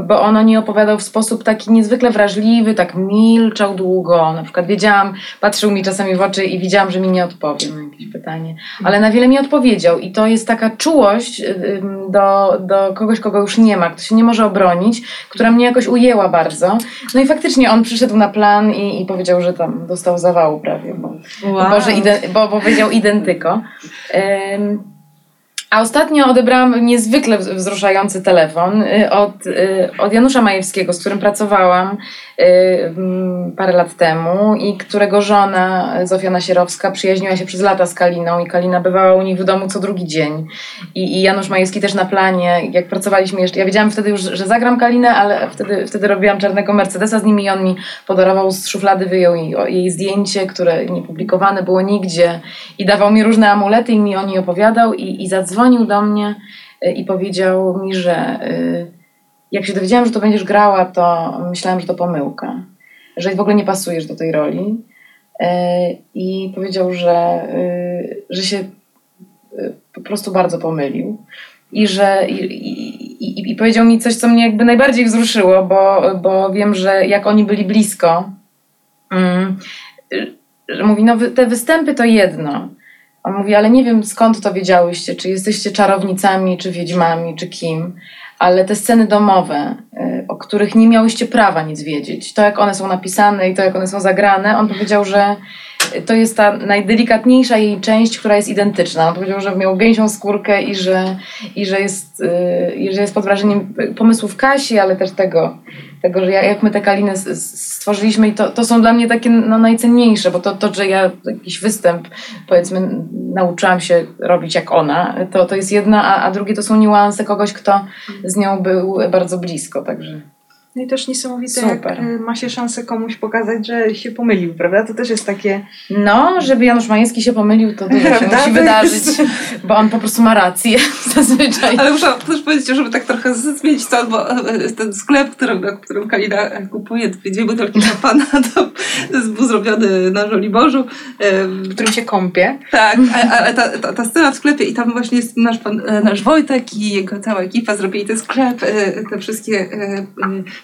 bo- on o niej opowiadał w sposób taki niezwykle wrażliwy, tak milczał długo. Na przykład wiedziałam, patrzył mi czasami w oczy i widziałam, że mi nie odpowie na jakieś pytanie. Ale na wiele mi odpowiedział i to jest taka czułość do, do kogoś, kogo już nie ma, kto się nie może obronić, która mnie jakoś ujęła bardzo. No i faktycznie on przyszedł na plan i, i powiedział, że tam dostał zawału prawie, bo, Wow. bo, że ide, bo, bo powiedział identyko. A ostatnio odebrałam niezwykle wz- wzruszający telefon y, od, y, od Janusza Majewskiego, z którym pracowałam y, mm, parę lat temu i którego żona Zofia Nasierowska przyjaźniła się przez lata z Kaliną i Kalina bywała u nich w domu co drugi dzień. I, i Janusz Majewski też na planie, jak pracowaliśmy jeszcze, ja wiedziałam wtedy już, że zagram Kalinę, ale wtedy, wtedy robiłam czarnego Mercedesa z nimi i on mi podarował z szuflady, wyjął jej, jej zdjęcie, które nie publikowane było nigdzie i dawał mi różne amulety i mi o niej opowiadał i, i zadzwonił do mnie y, i powiedział mi, że y, jak się dowiedziałam, że to będziesz grała, to myślałam, że to pomyłka, że w ogóle nie pasujesz do tej roli Y, i powiedział, że, że się po prostu bardzo pomylił. I że i, i, i, powiedział mi coś, co mnie jakby najbardziej wzruszyło, bo, bo wiem, że jak oni byli blisko, mm, mówi, no te występy to jedno. On mówi, ale nie wiem skąd to wiedziałyście, czy jesteście czarownicami, czy wiedźmami, czy kim, ale te sceny domowe, y, o których nie miałyście prawa nic wiedzieć, to jak one są napisane i to jak one są zagrane, on powiedział, że to jest ta najdelikatniejsza jej część, która jest identyczna. On powiedział, że miał gęsią skórkę i że, i że, jest, yy, i że jest pod wrażeniem pomysłów Kasi, ale też tego, tego że ja, jak my te kaliny stworzyliśmy i to, to są dla mnie takie no, najcenniejsze, bo to, to, że ja jakiś występ powiedzmy nauczyłam się robić jak ona, to, to jest jedna, a, a drugie to są niuanse kogoś, kto z nią był bardzo blisko, także... No i też niesamowite, Super. jak y, ma się szansę komuś pokazać, że się pomylił, prawda? To też jest takie... No, żeby Janusz Majewski się pomylił, to dużo się musi wydarzyć, bo on po prostu ma rację zazwyczaj. Ale muszę też powiedzieć, żeby tak trochę zmienić to, bo e, ten sklep, którym, którym Kalina e, kupuje dwie butelki szampana, to, to jest był zrobiony na Żoliborzu. W którym się kąpie. Tak, ale ta, ta, ta scena w sklepie i tam właśnie jest nasz, pan, e, nasz Wojtek i jego cała ekipa zrobili ten sklep, te wszystkie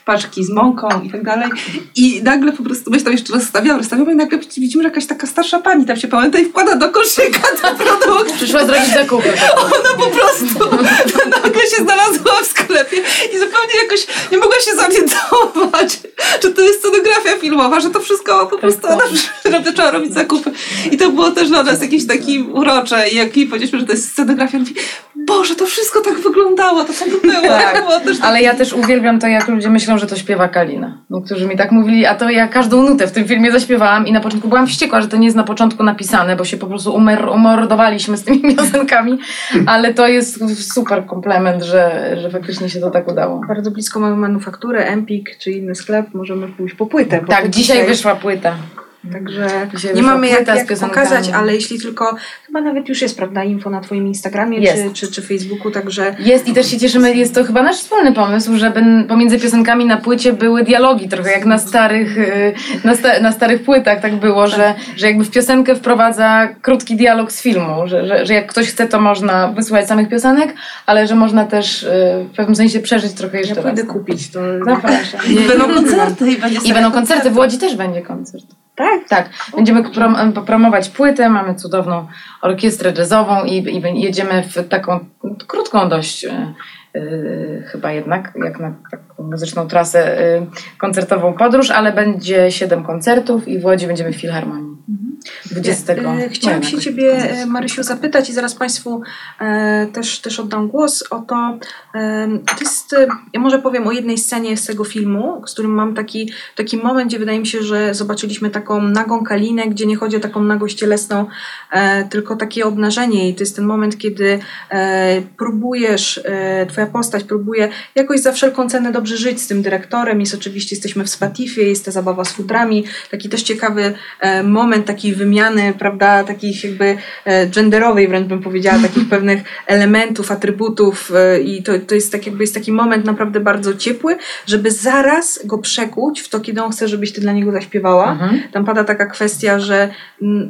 paczki z mąką i tak dalej. I nagle po prostu my się tam jeszcze rozstawiamy, rozstawiamy i nagle widzimy, że jakaś taka starsza pani tam się pamięta i wkłada do koszyka te produkty. Przyszła zrobić zakupy. Ona po prostu nagle się znalazła w sklepie i zupełnie jakoś nie mogła się zorientować, że to jest scenografia filmowa, że to wszystko po prostu ona że zaczęła robić zakupy. I to było też dla nas jakieś takie urocze i jak jej powiedzieliśmy, że to jest scenografia, Boże, to wszystko tak wyglądało, to tak było. Tak. Było też Ale ja też uwielbiam to, jak ludzie myślą, że to śpiewa Kalina. Niektórzy mi tak mówili, a to ja każdą nutę w tym filmie zaśpiewałam i na początku byłam wściekła, że to nie jest na początku napisane, bo się po prostu umer, umordowaliśmy z tymi piosenkami, ale to jest super komplement, że, że faktycznie się to tak udało. Bardzo blisko mamy manufakturę, Empik czy inny sklep, możemy pójść po płytę. bo Tak, dzisiaj wyszła płyta. Także nie mamy jak, jak pokazać, ale jeśli tylko, chyba nawet już jest, prawda, info na twoim Instagramie czy, czy, czy Facebooku, także Jest i też się cieszymy, jest to chyba nasz wspólny pomysł, żeby pomiędzy piosenkami na płycie były dialogi, trochę jak na starych, y, na, sta, na starych płytach tak było, Że, że jakby w piosenkę wprowadza krótki dialog z filmu, że, że, że jak ktoś chce, to można wysłuchać samych piosenek, ale że można też y, w pewnym sensie przeżyć trochę ja jeszcze pójdę raz. kupić. To... Zapraszam. I będą koncerty i będzie I będą koncerty, w Łodzi też będzie koncert. Tak? Tak, będziemy prom- promować płytę, mamy cudowną orkiestrę jazzową i, i jedziemy w taką krótką dość e, chyba jednak, jak na taką muzyczną trasę e, koncertową podróż, ale będzie siedem koncertów i w Łodzi będziemy w Filharmonii. 20. E, Chciałam się Ciebie, e, Marysiu, zapytać i zaraz Państwu e, też, też oddam głos o to. To jest, ja może powiem o jednej scenie z tego filmu, z którym mam taki, taki moment, gdzie wydaje mi się, że zobaczyliśmy taką nagą kalinę, gdzie nie chodzi o taką nagość cielesną, tylko takie obnażenie. I to jest ten moment, kiedy próbujesz, Twoja postać próbuje jakoś za wszelką cenę dobrze żyć z tym dyrektorem. Jest oczywiście, jesteśmy w Spatifie, jest ta zabawa z futrami. Taki też ciekawy moment takiej wymiany, prawda, takich jakby e, genderowej wręcz bym powiedziała, takich pewnych elementów, atrybutów e, i to, to jest tak jakby jest taki moment naprawdę bardzo ciepły, żeby zaraz go przekuć w to, kiedy on chce, żebyś ty dla niego zaśpiewała. Mhm. Tam pada taka kwestia, że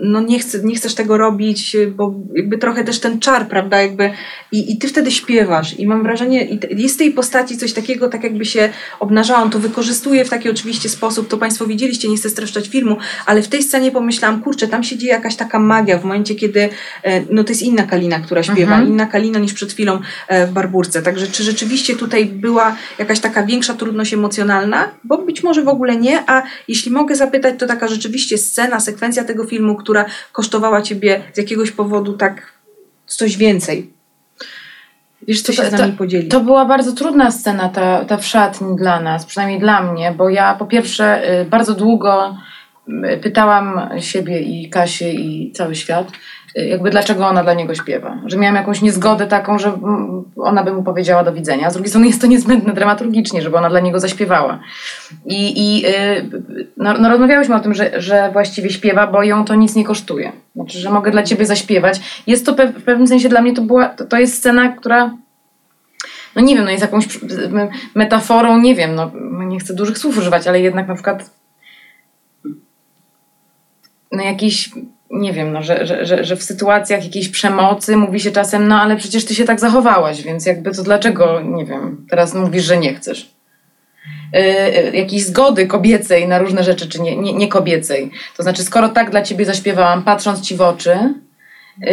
no nie, chcę, nie chcesz tego robić, bo jakby trochę też ten czar, prawda, jakby i, i ty wtedy śpiewasz i mam wrażenie, i jest w tej postaci coś takiego, tak jakby się obnażała, on to wykorzystuje w taki oczywiście sposób, to Państwo widzieliście, nie chcę streszczać filmu, ale w tej scenie pomyślałam, kurczę, tam się dzieje jakaś taka magia w momencie, kiedy, e, no to jest inna Kalina, która śpiewa, Mhm. inna Kalina niż przed chwilą e, w Barburce, także czy rzeczywiście tutaj była jakaś taka większa trudność emocjonalna, bo być może w ogóle nie, a jeśli mogę zapytać, to taka rzeczywiście scena, sekwencja tego filmu, która kosztowała Ciebie z jakiegoś powodu tak coś więcej. Wiesz, Co co, się to, z nami podzieli? to była bardzo trudna scena ta, ta w szatni dla nas, przynajmniej dla mnie, bo ja po pierwsze y, bardzo długo pytałam siebie i Kasię i cały świat, y, jakby dlaczego ona dla niego śpiewa. Że miałam jakąś niezgodę taką, że mm, ona by mu powiedziała do widzenia. Z drugiej strony jest to niezbędne dramaturgicznie, żeby ona dla niego zaśpiewała. I, i y, no, no rozmawiałyśmy o tym, że, że właściwie śpiewa, bo ją to nic nie kosztuje. Znaczy, że mogę dla ciebie zaśpiewać. Jest to w pewnym sensie dla mnie to była, to, to jest scena, która no nie wiem, no jest jakąś metaforą, nie wiem, no nie chcę dużych słów używać, ale jednak na przykład no jakiś, nie wiem, no, że, że, że, że w sytuacjach jakiejś przemocy mówi się czasem, no ale przecież ty się tak zachowałaś, więc jakby to dlaczego, nie wiem, teraz mówisz, że nie chcesz. Yy, jakiejś zgody kobiecej na różne rzeczy, czy nie, nie, nie kobiecej. To znaczy, skoro tak dla ciebie zaśpiewałam, patrząc ci w oczy, yy,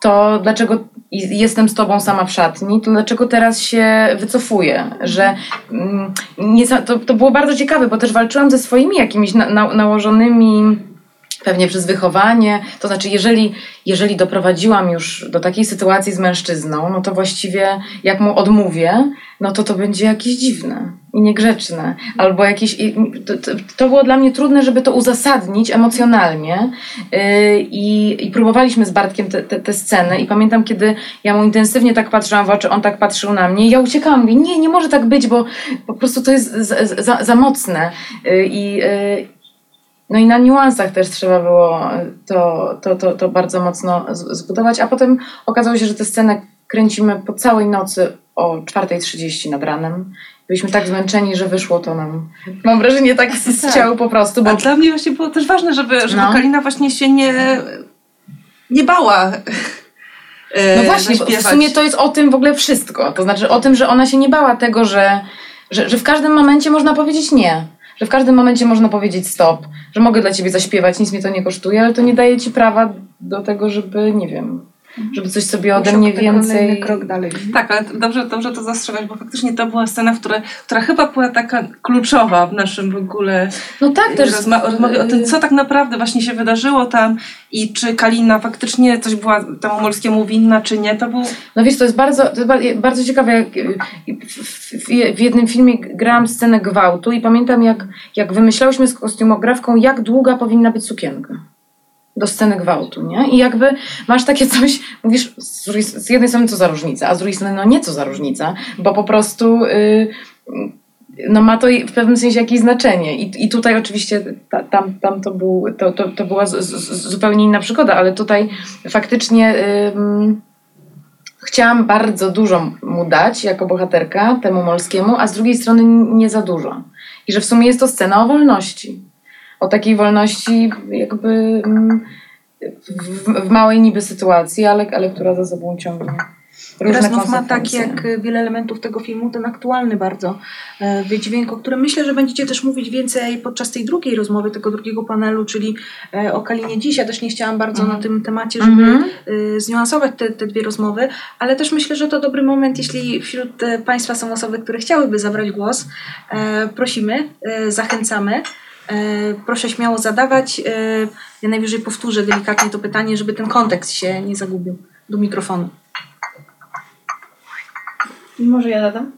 to dlaczego jestem z tobą sama w szatni, to dlaczego teraz się wycofuję? Że mm, nie, to, to było bardzo ciekawe, bo też walczyłam ze swoimi jakimiś na, na, nałożonymi pewnie przez wychowanie. To znaczy, jeżeli, jeżeli doprowadziłam już do takiej sytuacji z mężczyzną, no to właściwie jak mu odmówię, no to to będzie jakieś dziwne i niegrzeczne. Albo jakieś... to, to było dla mnie trudne, żeby to uzasadnić emocjonalnie yy, i, i próbowaliśmy z Bartkiem te, te, te sceny i pamiętam, kiedy ja mu intensywnie tak patrzyłam w oczy, on tak patrzył na mnie i ja uciekałam, mówię, nie, nie może tak być, bo po prostu to jest za, za, za mocne. Yy, I, yy, no i na niuansach też trzeba było to, to, to, to bardzo mocno zbudować, a potem okazało się, że tę scenę kręcimy po całej nocy o 4.30 nad ranem. Byliśmy tak zmęczeni, że wyszło to nam, mam wrażenie, tak z, z ciału po prostu, bo A dla mnie właśnie było też ważne, żeby, żeby No. Kalina właśnie się nie, nie bała. e, No właśnie, bo w sumie to jest o tym w ogóle wszystko. To znaczy o tym, że ona się nie bała tego, że, że, że w każdym momencie można powiedzieć nie. Że w każdym momencie można powiedzieć stop, że mogę dla ciebie zaśpiewać, nic mnie to nie kosztuje, ale to nie daje ci prawa do tego, żeby, nie wiem, żeby coś sobie ode mnie więcej... krok dalej. Tak, ale dobrze, dobrze to zastrzegać, bo faktycznie to była scena, w której, która chyba była taka kluczowa w naszym w ogóle No tak, też... rozma- rozmowie o tym, co tak naprawdę właśnie się wydarzyło tam i czy Kalina faktycznie coś była temu Molskiemu winna, czy nie. To był No wiesz, to jest bardzo, to jest ba- bardzo ciekawe. Jak, y, w, w, w jednym filmie grałam scenę gwałtu i pamiętam, jak, jak wymyślałyśmy z kostiumografką, jak długa powinna być sukienka do sceny gwałtu, nie? I jakby masz takie coś, mówisz z, drugiej- z jednej strony co za różnica, a z drugiej strony no nie co za różnica, bo po prostu y, no ma to w pewnym sensie jakieś znaczenie. I, i tutaj oczywiście ta, tam, tam to, był, to, to, to była z, z, zupełnie inna przygoda, ale tutaj faktycznie ym, chciałam bardzo dużo mu dać jako bohaterka temu Molskiemu, a z drugiej strony nie za dużo. I że w sumie jest to scena o wolności. O takiej wolności jakby mm, w, w małej niby sytuacji, ale, ale która za sobą ciągnie znów ma tak jak wiele elementów tego filmu, ten aktualny bardzo e, wydźwięk, o którym myślę, że będziecie też mówić więcej podczas tej drugiej rozmowy, tego drugiego panelu, czyli e, o Kalinie dziś. Ja też nie chciałam bardzo Mhm. na tym temacie, żeby Mhm. y, zniuansować te, te dwie rozmowy, ale też myślę, że to dobry moment, jeśli wśród Państwa są osoby, które chciałyby zabrać głos. Prosimy, zachęcamy. E, proszę śmiało zadawać. E, ja najwyżej powtórzę delikatnie to pytanie, żeby ten kontekst się nie zagubił do mikrofonu. Może ja zadam?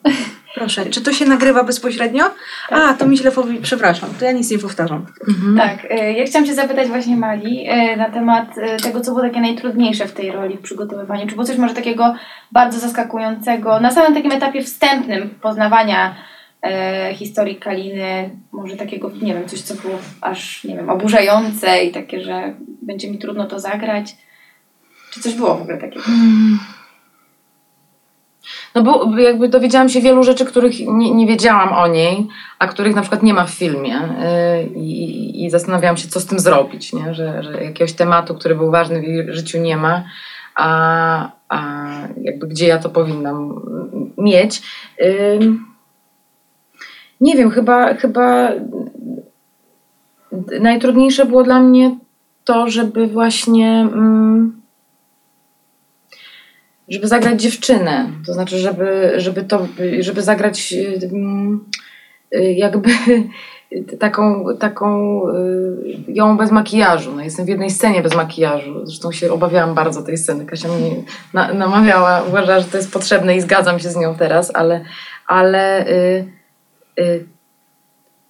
Proszę, czy to się nagrywa bezpośrednio? A, to mi źle powi... Przepraszam, to ja nic nie powtarzam. Mhm. Tak, e, ja chciałam Cię zapytać właśnie Mali na temat tego, co było takie najtrudniejsze w tej roli w przygotowywaniu. Czy było coś może takiego bardzo zaskakującego na samym takim etapie wstępnym poznawania e, historii Kaliny, może takiego, nie wiem, coś, co było aż, nie wiem, oburzające i takie, że będzie mi trudno to zagrać? Czy coś było w ogóle takiego? No bo jakby dowiedziałam się wielu rzeczy, których nie, nie wiedziałam o niej, a których na przykład nie ma w filmie. Yy, I, i zastanawiałam się, co z tym zrobić, nie? Że, że jakiegoś tematu, który był ważny w jej życiu nie ma, a, a jakby gdzie ja to powinnam mieć. Yy, nie wiem, chyba, chyba najtrudniejsze było dla mnie to, żeby właśnie. Mm, żeby zagrać dziewczynę. To znaczy, żeby, żeby to, żeby zagrać mm, jakby taką, taką y, ją bez makijażu. No, jestem w jednej scenie bez makijażu. Zresztą się obawiałam bardzo tej sceny. Kasia mnie na, namawiała, uważała, że to jest potrzebne i zgadzam się z nią teraz, ale, ale y,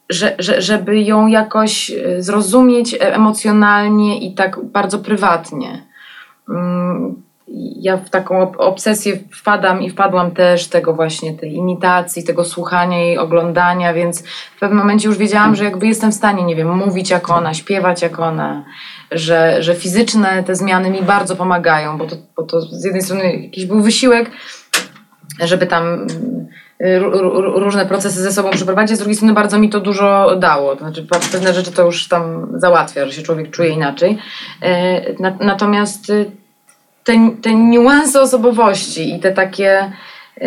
że, że, żeby ją jakoś y, zrozumieć emocjonalnie i tak bardzo prywatnie. Mm, Ja w taką ob- obsesję wpadam i wpadłam też tego właśnie, tej imitacji, tego słuchania jej, oglądania, więc w pewnym momencie już wiedziałam, że jakby jestem w stanie, nie wiem, mówić jak ona, śpiewać jak ona, że, że fizyczne te zmiany mi bardzo pomagają, bo to, bo to z jednej strony jakiś był wysiłek, żeby tam różne procesy ze sobą przeprowadzić, z drugiej strony bardzo mi to dużo dało. To znaczy pewne rzeczy to już tam załatwia, że się człowiek czuje inaczej. E, na- Natomiast y, te, te niuanse osobowości i te takie, y,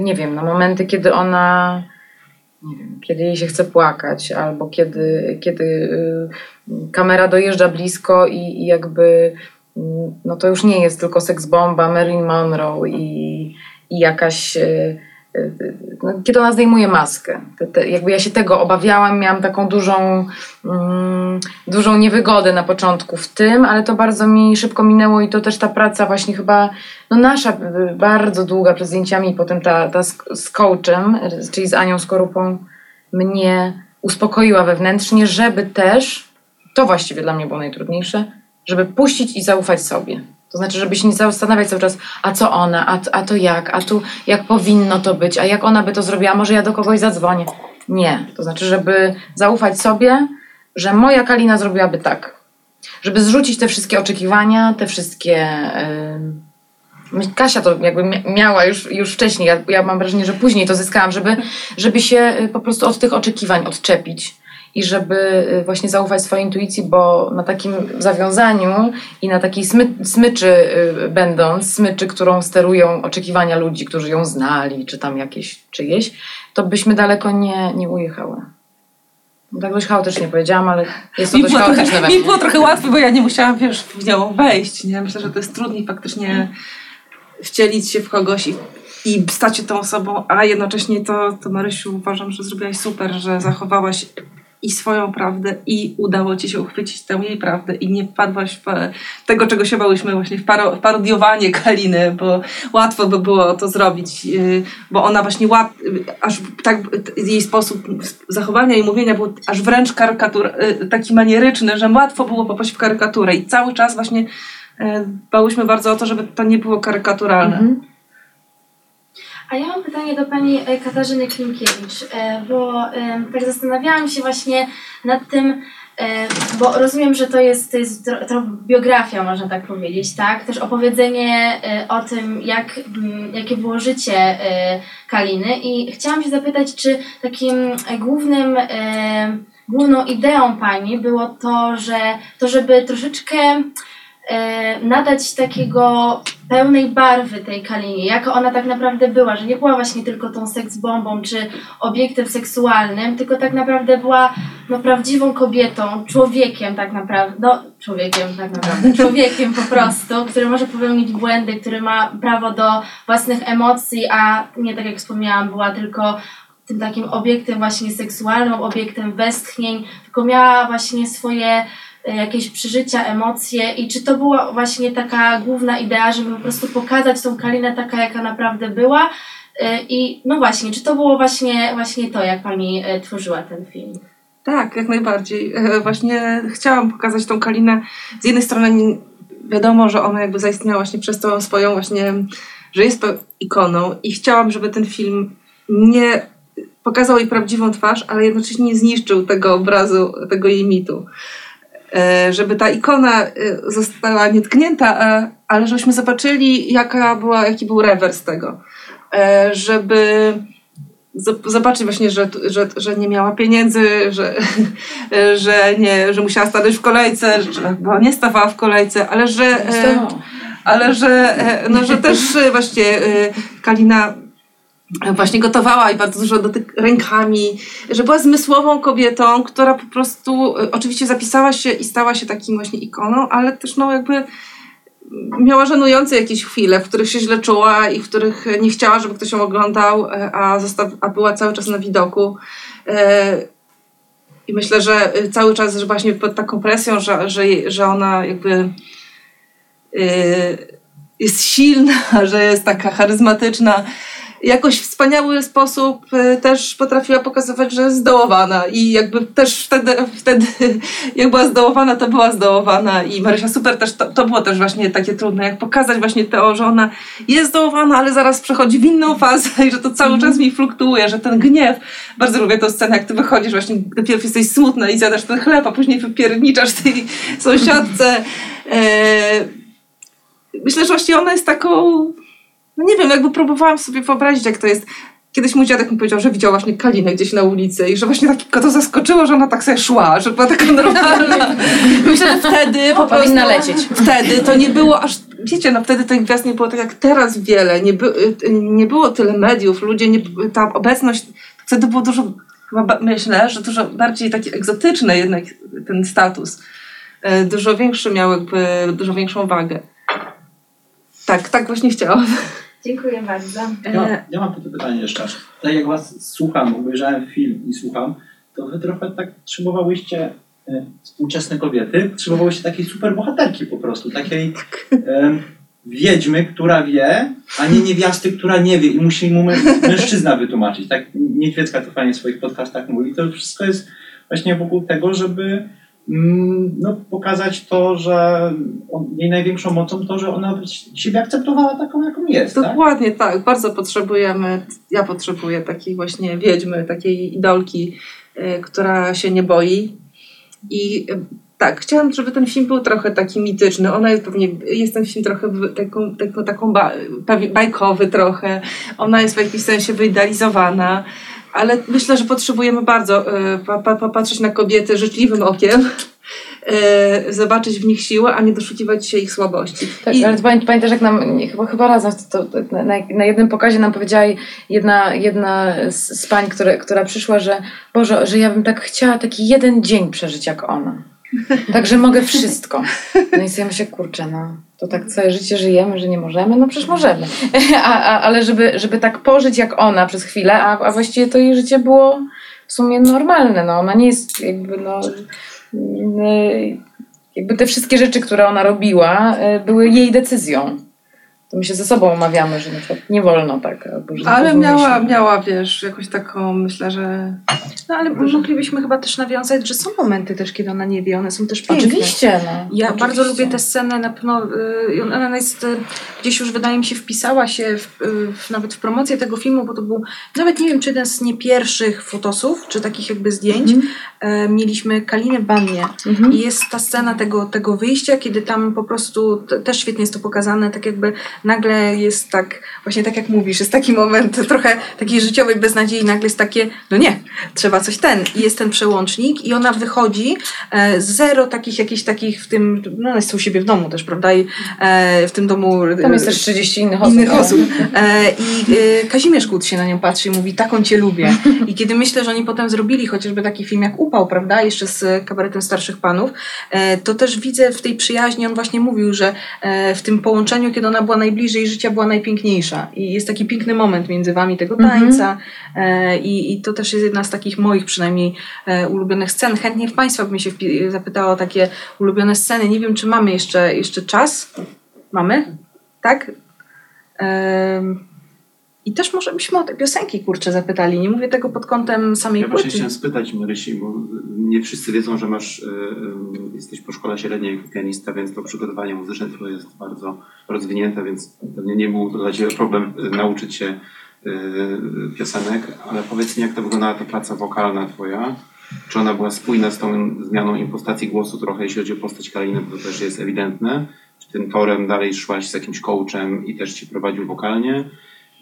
nie wiem, no momenty, kiedy ona nie wiem, kiedy jej się chce płakać, albo kiedy, kiedy y, kamera dojeżdża blisko i, i jakby mm, no to już nie jest tylko seks bomba, Marilyn Monroe i, i jakaś y, y, kiedy ona zdejmuje maskę. Te, te, jakby ja się tego obawiałam, miałam taką dużą, mm, dużą niewygodę na początku w tym, ale to bardzo mi szybko minęło i to też ta praca właśnie chyba, no nasza bardzo długa przed zdjęciami i potem ta, ta z, z coachem, czyli z Anią Skorupą, mnie uspokoiła wewnętrznie, żeby też, to właściwie dla mnie było najtrudniejsze, żeby puścić i zaufać sobie. To znaczy, żeby się nie zastanawiać cały czas, a co ona, a, a to jak, a tu jak powinno to być, a jak ona by to zrobiła, może ja do kogoś zadzwonię. Nie. To znaczy, żeby zaufać sobie, że moja Kalina zrobiłaby tak. Żeby zrzucić te wszystkie oczekiwania, te wszystkie. Yy... Kasia to jakby mia- miała już, już wcześniej, ja, ja mam wrażenie, że później to zyskałam, żeby, żeby się y, po prostu od tych oczekiwań odczepić i żeby y, właśnie zaufać swojej intuicji, bo na takim zawiązaniu i na takiej smy, smyczy y, będąc, smyczy, którą sterują oczekiwania ludzi, którzy ją znali, czy tam jakieś czyjeś, to byśmy daleko nie, nie ujechały. Tak dość chaotycznie powiedziałam, ale jest to Mi dość było, chaotyczne trochę, mi było trochę łatwiej, bo ja nie musiałam wiesz, w nią wejść. Nie? Myślę, że to jest trudniej faktycznie wcielić się w kogoś i, i stać się tą osobą, a jednocześnie to, to Marysiu uważam, że zrobiłaś super, że zachowałaś i swoją prawdę i udało ci się uchwycić tę jej prawdę i nie wpadłaś w e, tego, czego się bałyśmy właśnie w, paro, w parodiowanie Kaliny, bo łatwo by było to zrobić, yy, bo ona właśnie łat, aż tak jej sposób zachowania i mówienia był aż wręcz karykatur, yy, taki manieryczny, że łatwo było popaść w karykaturę i cały czas właśnie yy, bałyśmy bardzo o to, żeby to nie było karykaturalne. Mhm. A ja mam pytanie do pani e, Katarzyny Klimkiewicz, e, bo e, tak zastanawiałam się właśnie nad tym, bo rozumiem, że to jest, to jest biografia, można tak powiedzieć, tak? Też opowiedzenie o tym, jak, jakie było życie Kaliny i chciałam się zapytać, czy takim głównym, główną ideą pani było to, że to, żeby troszeczkę nadać takiego pełnej barwy tej Kalinie, jaka ona tak naprawdę była, że nie była właśnie tylko tą seks bombą czy obiektem seksualnym, tylko tak naprawdę była no, prawdziwą kobietą, człowiekiem tak naprawdę, no człowiekiem tak naprawdę, człowiekiem po prostu, który może popełnić błędy, który ma prawo do własnych emocji, a nie tak jak wspomniałam, była tylko tym takim obiektem właśnie seksualnym, obiektem westchnień, tylko miała właśnie swoje e, jakieś przeżycia, emocje i czy to była właśnie taka główna idea, żeby po prostu pokazać tą Kalinę taka, jaka naprawdę była E, i no właśnie, czy to było właśnie, właśnie to, jak Pani e, tworzyła ten film? Tak, jak najbardziej. E, Właśnie chciałam pokazać tą Kalinę. Z jednej strony wiadomo, że ona jakby zaistniała właśnie przez tą swoją właśnie, że jest ikoną i chciałam, żeby ten film nie pokazał jej prawdziwą twarz, ale jednocześnie nie zniszczył tego obrazu, tego jej mitu. E, Żeby ta ikona e, została nietknięta, e, ale żebyśmy zobaczyli, jaka była, jaki był rewers tego. Żeby zobaczyć właśnie, że, że, że nie miała pieniędzy, że, że, nie, że musiała stanąć w kolejce, że, bo nie stawała w kolejce, ale że, ale że, no, że też właśnie Kalina właśnie gotowała i bardzo dużo dotyk rękami, że była zmysłową kobietą, która po prostu e, oczywiście zapisała się i stała się takim właśnie ikoną, ale też no jakby miała żenujące jakieś chwile, w których się źle czuła i w których nie chciała, żeby ktoś ją oglądał, e, a, a była cały czas na widoku. E, I myślę, że cały czas że właśnie pod taką presją, że, że, że ona jakby jest silna, że jest taka charyzmatyczna. Jakoś w wspaniały sposób y, też potrafiła pokazywać, że jest zdołowana. I jakby też wtedy, wtedy jak była zdołowana, to była zdołowana. I Marysia super też, to, to było też właśnie takie trudne, jak pokazać właśnie to, że ona jest zdołowana, ale zaraz przechodzi w inną fazę i że to cały czas mi fluktuuje, że ten gniew, bardzo lubię tę scenę, jak ty wychodzisz właśnie, najpierw jesteś smutna i zjadasz ten chleb, a później wypierniczasz tej sąsiadce. E, myślę, że właśnie ona jest taką, no nie wiem, jakby próbowałam sobie wyobrazić, jak to jest. Kiedyś mój dziadek mi powiedział, że widział właśnie Kalinę gdzieś na ulicy i że właśnie tak go to zaskoczyło, że ona tak sobie szła, że była taka normalna. Myślę, że wtedy po prostu... Powinna lecieć. Wtedy to nie było aż, wiecie, no wtedy tych gwiazd nie było tak jak teraz wiele, nie, by, nie było tyle mediów, ludzie, nie, ta obecność, wtedy było dużo, myślę, że dużo bardziej taki egzotyczny jednak ten status. E, Dużo większy miał jakby, dużo większą wagę. Tak, tak właśnie chciałam. Dziękuję bardzo. Ja, E, ja mam takie pytanie jeszcze. Tak jak was słucham, obejrzałem film i słucham, to wy trochę tak potrzebowałyście e, współczesne kobiety, potrzebowałyście takiej super bohaterki po prostu, takiej e, wiedźmy, która wie, a nie niewiasty, która nie wie i musi mu mę- mężczyzna wytłumaczyć. Tak Niedźwiecka to fajnie w swoich podcastach mówi. To wszystko jest właśnie wokół tego, żeby no, pokazać to, że on, jej największą mocą to, że ona siebie akceptowała taką, jaką jest. Tak? Dokładnie tak, bardzo potrzebujemy, ja potrzebuję takiej właśnie wiedźmy, takiej idolki, y, która się nie boi. I y, tak, chciałam, żeby ten film był trochę taki mityczny. Ona jest pewnie, jest ten film trochę taką, taką, taką ba, bajkowy trochę. Ona jest w jakimś sensie wyidealizowana. Ale myślę, że potrzebujemy bardzo y, pa, pa, popatrzeć na kobiety życzliwym okiem, y, zobaczyć w nich siłę, a nie doszukiwać się ich słabości. Tak, I- ale pamiętasz, jak nam, chyba, chyba razem, to, to, na, na jednym pokazie nam powiedziała jedna, jedna z, z pań, które, która przyszła, że Boże, że ja bym tak chciała taki jeden dzień przeżyć jak ona. Także mogę wszystko. No i sobie myślę, kurczę, no to tak całe życie żyjemy, że nie możemy? No przecież możemy. A, a, ale żeby, żeby tak pożyć jak ona przez chwilę, a, a właściwie to jej życie było w sumie normalne. No ona nie jest jakby no... y, jakby te wszystkie rzeczy, które ona robiła, y, były jej decyzją. To my się ze sobą omawiamy, że na przykład nie wolno tak. Albo, że Ale miała, miała, wiesz, jakąś taką, myślę, że... No ale moglibyśmy chyba też nawiązać, że są momenty też, kiedy ona nie wie, one są też piękne. Oczywiście, no. Ja Oczywiście. bardzo lubię tę scenę, na pewno y, ona jest, y, gdzieś już wydaje mi się wpisała się w, y, w, nawet w promocję tego filmu, bo to był nawet nie wiem czy jeden z nie pierwszych fotosów, czy takich jakby zdjęć. Mhm. E, mieliśmy Kalinę w wannie Mhm. i jest ta scena tego, tego wyjścia, kiedy tam po prostu te, też świetnie jest to pokazane, tak jakby nagle jest tak, właśnie tak jak mówisz, jest taki moment trochę takiej życiowej beznadziei, nagle jest takie, no nie, trzeba coś ten. I jest ten przełącznik i ona wychodzi, e, zero takich jakichś takich w tym, no ona jest u siebie w domu też, prawda? I e, w tym domu... Tam jest też 30 innych osób. innych osób. E, I e, Kazimierz Kut się na nią patrzy i mówi, taką cię lubię. I kiedy myślę, że oni potem zrobili chociażby taki film jak Upał, prawda, jeszcze z kabaretem starszych panów, e, to też widzę w tej przyjaźni, on właśnie mówił, że e, w tym połączeniu, kiedy ona była najbliżej życia, była najpiękniejsza. I jest taki piękny moment między wami tego Mhm. tańca e, i, i to też jest jedna z takich moich przynajmniej e, ulubionych scen. Chętnie w Państwa bym się zapytała o takie ulubione sceny. Nie wiem, czy mamy jeszcze, jeszcze czas. Mamy? Tak? I też może byśmy o te piosenki, kurczę, zapytali. Nie mówię tego pod kątem samej Ja właśnie płyty. chciałem spytać Marysi, bo nie wszyscy wiedzą, że masz, y, jesteś po szkole średniej pianista, więc to przygotowanie muzyczne twoje jest bardzo rozwinięte, więc pewnie nie był to dla Ciebie problem y, nauczyć się y, piosenek, ale powiedz mi, jak to wyglądała ta praca wokalna Twoja? Czy ona była spójna z tą zmianą impostacji głosu trochę, jeśli chodzi o postać Kaliny, bo to też jest ewidentne? Czy tym torem dalej szłaś z jakimś coachem i też Ci prowadził wokalnie?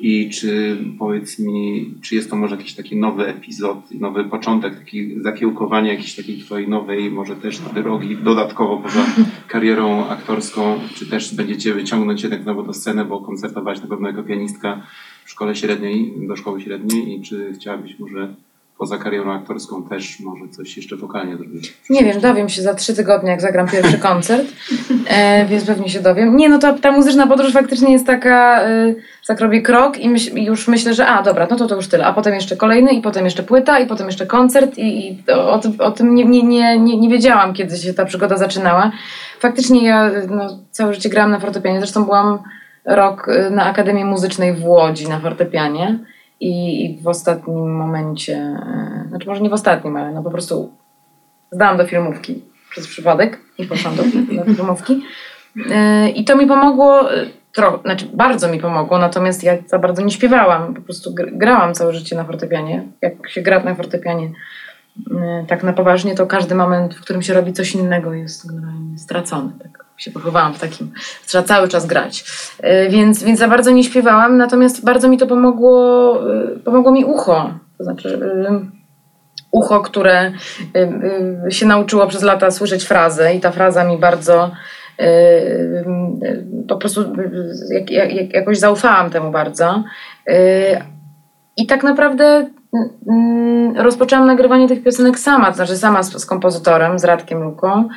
I czy powiedz mi, czy jest to może jakiś taki nowy epizod, nowy początek, taki zakiełkowanie jakiejś takiej twojej nowej, może też drogi dodatkowo poza karierą aktorską, czy też będziecie wyciągnąć jednak znowu do sceny, bo koncertowałaś na pewno jako pianistka w szkole średniej, do szkoły średniej i czy chciałabyś może poza karierą aktorską też może coś jeszcze wokalnie zrobić? Nie wiem, dowiem się za trzy tygodnie, jak zagram pierwszy koncert, e, więc pewnie się dowiem. Nie, no to ta muzyczna podróż faktycznie jest taka, e, tak robię krok i myśl, już myślę, że a, dobra, no to to już tyle, a potem jeszcze kolejny i potem jeszcze płyta i potem jeszcze koncert i, i o, tym- o tym nie, nie, nie, nie, nie wiedziałam, kiedy się ta przygoda zaczynała. Faktycznie ja no, całe życie grałam na fortepianie, zresztą byłam rok e, na Akademii Muzycznej w Łodzi na fortepianie i, w ostatnim momencie, e, znaczy może nie w ostatnim, ale no po prostu zdałam do filmówki przez przypadek i poszłam do, do filmówki. Yy, I to mi pomogło, yy, tro, znaczy bardzo mi pomogło, natomiast ja za bardzo nie śpiewałam, po prostu gr- grałam całe życie na fortepianie. Jak się gra na fortepianie tak na poważnie, to każdy moment, w którym się robi coś innego jest generalnie stracony. Tak się pochowałam w takim, trzeba cały czas grać. Yy, Więc, więc za bardzo nie śpiewałam, natomiast bardzo mi to pomogło, yy, pomogło mi ucho. To znaczy yy, ucho, które się nauczyło przez lata słyszeć frazę i ta fraza mi bardzo po prostu jak, jak, jakoś zaufałam temu bardzo. I tak naprawdę mm, rozpoczęłam nagrywanie tych piosenek sama, to znaczy sama z, z kompozytorem, z Radkiem Luką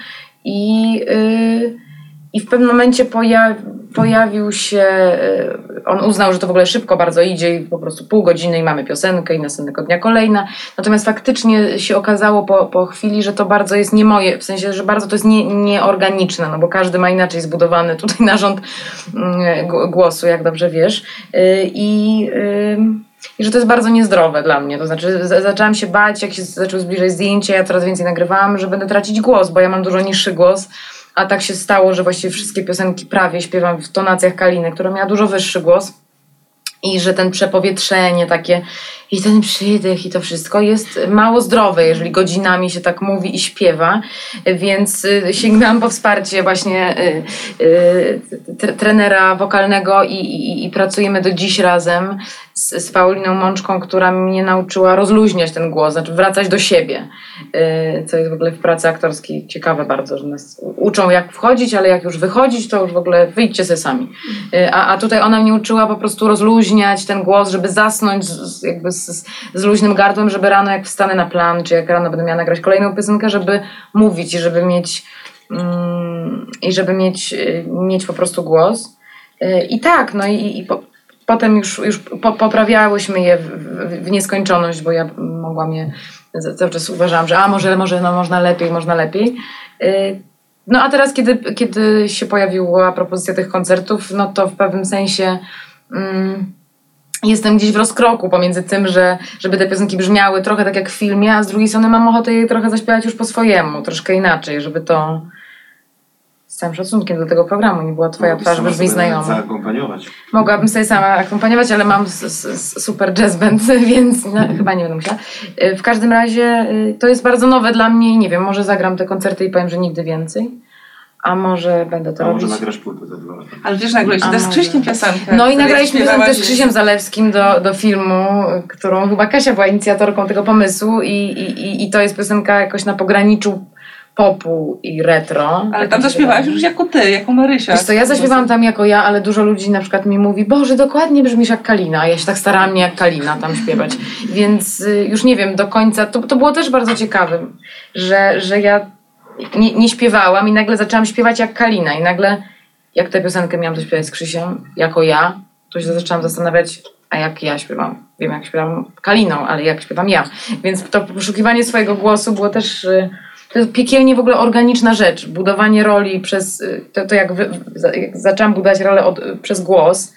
i, y, i w pewnym momencie poja, pojawił się, y, on uznał, że to w ogóle szybko bardzo idzie i po prostu pół godziny i mamy piosenkę i następnego dnia kolejna. Natomiast faktycznie się okazało po, po chwili, że to bardzo jest nie moje, w sensie, że bardzo to jest nie, nieorganiczne, no bo każdy ma inaczej zbudowany tutaj narząd mm, głosu, jak dobrze wiesz. Y, I, y, i że to jest bardzo niezdrowe dla mnie. To znaczy, za- zaczęłam się bać, jak się zaczęły zbliżać zdjęcia, ja coraz więcej nagrywałam, że będę tracić głos, bo ja mam dużo niższy głos. A tak się stało, że właściwie wszystkie piosenki prawie śpiewam w tonacjach Kaliny, która miała dużo wyższy głos. I że ten przepowietrzenie takie i ten przydech i to wszystko jest mało zdrowe, jeżeli godzinami się tak mówi i śpiewa. Więc y, sięgnęłam po wsparcie właśnie y, y, trenera wokalnego i, i, i pracujemy do dziś razem z, z Pauliną Mączką, która mnie nauczyła rozluźniać ten głos, znaczy wracać do siebie. Y, Co jest w ogóle w pracy aktorskiej ciekawe bardzo, że nas uczą jak wchodzić, ale jak już wychodzić, to już w ogóle wyjdźcie se sami. Y, A, a tutaj ona mnie uczyła po prostu rozluźniać ten głos, żeby zasnąć z, jakby z, z luźnym gardłem, żeby rano jak wstanę na plan, czy jak rano będę miała nagrać kolejną piosenkę, żeby mówić i żeby mieć mm, i żeby mieć, y, mieć po prostu głos. I tak, no i, i po, potem już, już po, poprawiałyśmy je w, w, w nieskończoność, bo ja mogłam je cały czas uważałam, że a może, może no, można lepiej, można lepiej. Y, No a teraz, kiedy, kiedy się pojawiła propozycja tych koncertów, no to w pewnym sensie mm, jestem gdzieś w rozkroku pomiędzy tym, że żeby te piosenki brzmiały trochę tak jak w filmie, a z drugiej strony mam ochotę je trochę zaśpiewać już po swojemu, troszkę inaczej, żeby to z całym szacunkiem do tego programu nie była twoja twarz Sama brzmi sobie nawet znajoma. Zaakompaniować. Mogłabym sobie sama akompaniować, ale mam s- s- super jazz band, więc no, chyba nie będę musiała. Y, W każdym razie y, to jest bardzo nowe dla mnie i nie wiem, może zagram te koncerty i powiem, że nigdy więcej, a może będę to A może robić. nagrasz płytę za dwa lata. Ale wiesz, nagraliście też z może. Krzyśkiem piosenkę. No i nagraliśmy piosenkę z Krzysiem Zalewskim do, do filmu, którą chyba Kasia była inicjatorką tego pomysłu i, i- i to jest piosenka jakoś na pograniczu popu i retro. Ale Tak tam zaśpiewałaś już jako ty, jako Marysia. Wiesz co, ja zaśpiewałam tam jako ja, ale dużo ludzi na przykład mi mówi, Boże, dokładnie brzmisz jak Kalina, ja się tak starałam nie jak Kalina tam śpiewać. Więc y, już nie wiem do końca, to, to było też bardzo ciekawe, że, że ja nie, nie śpiewałam i nagle zaczęłam śpiewać jak Kalina i nagle jak tę piosenkę miałam zaśpiewać z Krzysiem, jako ja, to się zaczęłam zastanawiać, a jak ja śpiewam. Wiem, jak śpiewam Kaliną, ale jak śpiewam ja. Więc to poszukiwanie swojego głosu było też... y, To jest piekielnie w ogóle organiczna rzecz. Budowanie roli przez... y, To, to jak, wy, jak zaczęłam budować rolę od, przez głos,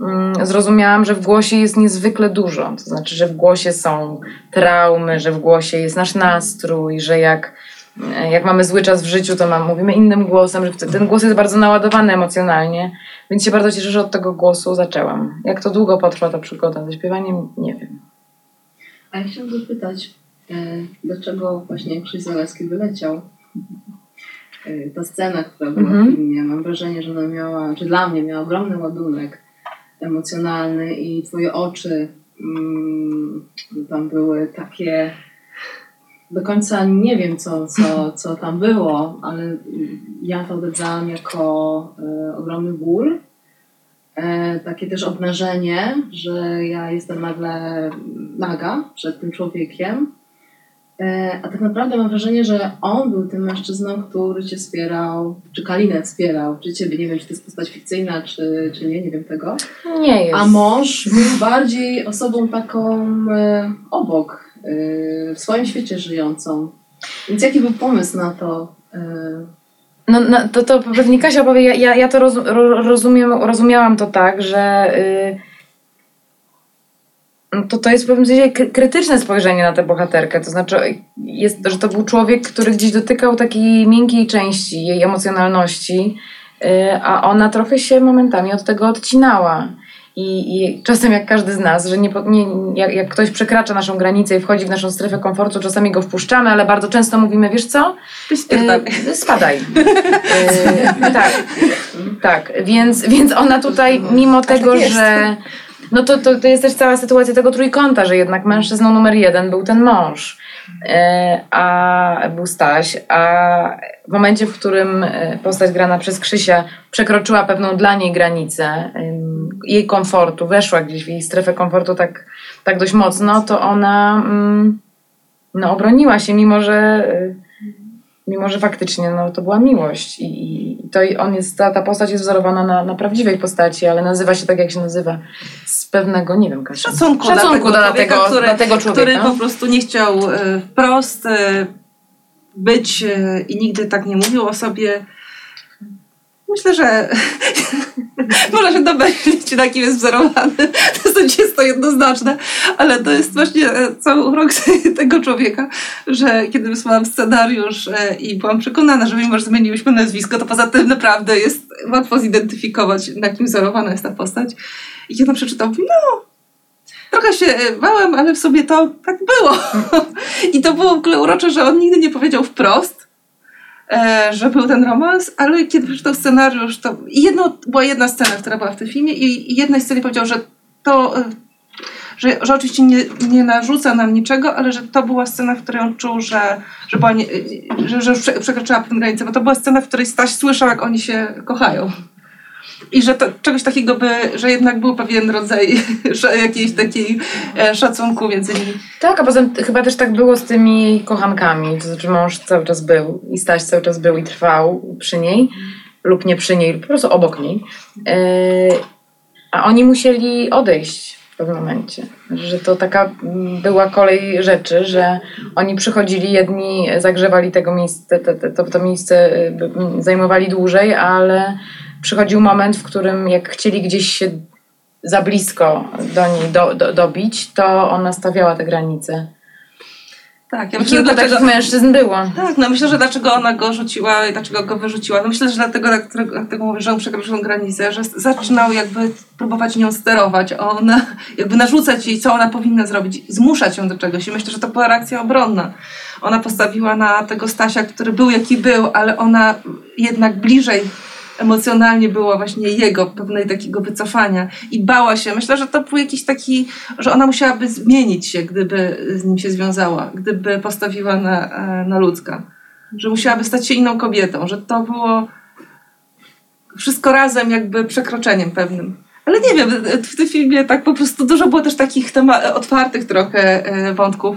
mm, zrozumiałam, że w głosie jest niezwykle dużo. To znaczy, że w głosie są traumy, że w głosie jest nasz nastrój, że jak, e, jak mamy zły czas w życiu, to mam, mówimy innym głosem, że ten głos jest bardzo naładowany emocjonalnie. Więc się bardzo cieszę, że od tego głosu zaczęłam. Jak to długo potrwa ta przygoda ze śpiewaniem, nie wiem. A ja chciałam zapytać, e, dlaczego właśnie Krzyś Zalewski wyleciał? E, ta scena, która była Mhm. w filmie, mam wrażenie, że ona miała, czy dla mnie miała ogromny ładunek emocjonalny i twoje oczy mm, tam były takie do końca nie wiem, co, co, co tam było, ale mm, ja to odebrałam jako e, ogromny ból. Takie też obnażenie, że ja jestem nagle mm, naga przed tym człowiekiem. E, A tak naprawdę mam wrażenie, że on był tym mężczyzną, który cię wspierał, czy Kalinę wspierał, czy ciebie, nie wiem, czy to jest postać fikcyjna, czy, czy nie, nie wiem tego. Nie jest. A mąż był bardziej osobą taką e, obok, e, w swoim świecie żyjącą. Więc jaki był pomysł na to? E, No, no to, to pewnie Kasia powie, ja, ja, ja to roz, ro, rozumiem, rozumiałam to tak, że y, no to, to jest w pewnym sensie kry- krytyczne spojrzenie na tę bohaterkę. To znaczy, jest, że to był człowiek, który gdzieś dotykał takiej miękkiej części jej emocjonalności, y, a ona trochę się momentami od tego odcinała. I, I czasem jak każdy z nas, że nie, nie, jak, jak ktoś przekracza naszą granicę i wchodzi w naszą strefę komfortu, czasami go wpuszczamy, ale bardzo często mówimy, wiesz co? Y, spadaj. Y, tak, tak. Więc, więc ona tutaj, mimo tego, że. No to, to, to jest też cała sytuacja tego trójkąta, że jednak mężczyzną numer jeden był ten mąż, e, a był Staś, a w momencie, w którym e, postać grana przez Krzysia przekroczyła pewną dla niej granicę jej komfortu, weszła gdzieś w jej strefę komfortu tak, tak dość mocno, to ona mm, no, obroniła się, mimo że e, mimo że faktycznie no, to była miłość i, i to i on jest, ta, ta postać jest wzorowana na, na prawdziwej postaci, ale nazywa się tak jak się nazywa z pewnego, nie wiem, Kasia. Szacunku, Szacunku dla, tego, który, dla tego człowieka. który po prostu nie chciał e, wprost e, być e, i nigdy tak nie mówił o sobie. Myślę, że się domyślić, na kim jest wzorowany. Dosyć jest to jednoznaczne, ale to jest właśnie e, cały urok tego człowieka, że kiedy wysłałam scenariusz e, i byłam przekonana, że mimo, że zmieniłyśmy nazwisko, to poza tym naprawdę jest łatwo zidentyfikować, na kim wzorowana jest ta postać. I kiedy przeczytał, mówię, no, trochę się e, bałem, ale w sobie to tak było. I to było w ogóle urocze, że on nigdy nie powiedział wprost, że był ten romans, ale kiedy przeczytał scenariusz, to jedno, była jedna scena, która była w tym filmie i, jednej scenie powiedział, że to, e, że, że oczywiście nie, nie narzuca nam niczego, ale że to była scena, w której on czuł, że, że, była nie, że, że pewną granicę, bo to była scena, w której Staś słyszał, jak oni się kochają. I że to, czegoś takiego by, że jednak był pewien rodzaj jakiejś takiej e, szacunku między nimi. Tak, a poza tym chyba też tak było z tymi kochankami, to znaczy mąż cały czas był i Staś cały czas był i trwał przy niej lub nie przy niej, lub po prostu obok niej. Yy, a oni musieli odejść w pewnym momencie. Że to taka była kolej rzeczy, że oni przychodzili, jedni zagrzewali tego miejsce, to, to miejsce y, zajmowali dłużej, ale przychodził moment, w którym jak chcieli gdzieś się za blisko do niej do, do, dobić, to ona stawiała te granice. Tak, ja myślę, że kilku dlaczego, takich mężczyzn było. tak, no myślę, że dlaczego ona go rzuciła i dlaczego go wyrzuciła. No myślę, że dlatego, dlatego, dlatego mówię, że on przekroczył granicę, że zaczynał jakby próbować nią sterować, ona, jakby narzucać jej, co ona powinna zrobić, zmuszać ją do czegoś. I myślę, że to była reakcja obronna. Ona postawiła na tego Stasia, który był jaki był, ale ona jednak bliżej emocjonalnie była właśnie jego, pewnej takiego wycofania i bała się. Myślę, że to był jakiś taki, że ona musiałaby zmienić się, gdyby z nim się związała, gdyby postawiła na, e, na ludzka. Że musiałaby stać się inną kobietą, że to było wszystko razem jakby przekroczeniem pewnym. Ale nie wiem, w tym filmie tak po prostu dużo było też takich otwartych trochę e, wątków.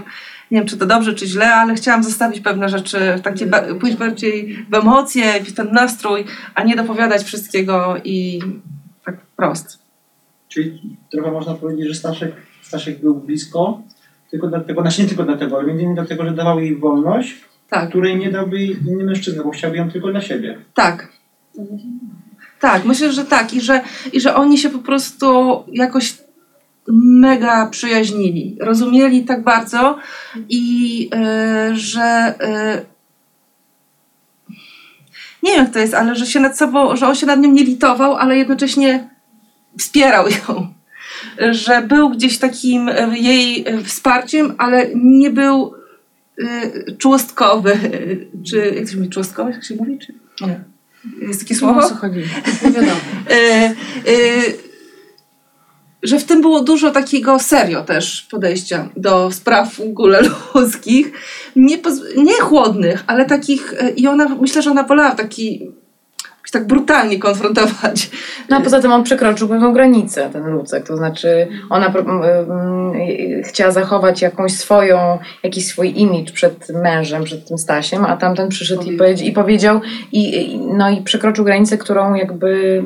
Nie wiem, czy to dobrze, czy źle, ale chciałam zostawić pewne rzeczy, takie pójść bardziej w emocje, w ten nastrój, a nie dopowiadać wszystkiego i tak prost. Czyli trochę można powiedzieć, że Staszek, Staszek był blisko, tylko dlatego, znaczy nie tylko dlatego, ale między innymi dlatego, że dawał jej wolność, Tak, której nie dałby inny mężczyzna, bo chciałby ją tylko dla siebie. tak. Tak, myślę, że tak. I że, I że oni się po prostu jakoś mega przyjaźnili. Rozumieli tak bardzo i y, że y, nie wiem jak to jest, ale że się nad sobą, że on się nad nią nie litował, ale jednocześnie wspierał ją. Że był gdzieś takim y, jej wsparciem, ale nie był człostkowy. Czy jak to się mówi, człostkowy? Jak się mówi? Czy nie? Jest takie słowo? O co chodzi? Nie wiadomo. e, e, że w tym było dużo takiego serio też podejścia do spraw w ogóle ludzkich. Nie, nie chłodnych, ale takich, e, i ona, myślę, że ona wolała taki tak brutalnie konfrontować. No a poza tym on przekroczył pewną granicę, ten Lucek. To znaczy ona m- chciała zachować jakąś swoją, jakiś swój imidż przed mężem, przed tym Stasiem, a tamten przyszedł i, powiedz- i powiedział i, no i przekroczył granicę, którą jakby,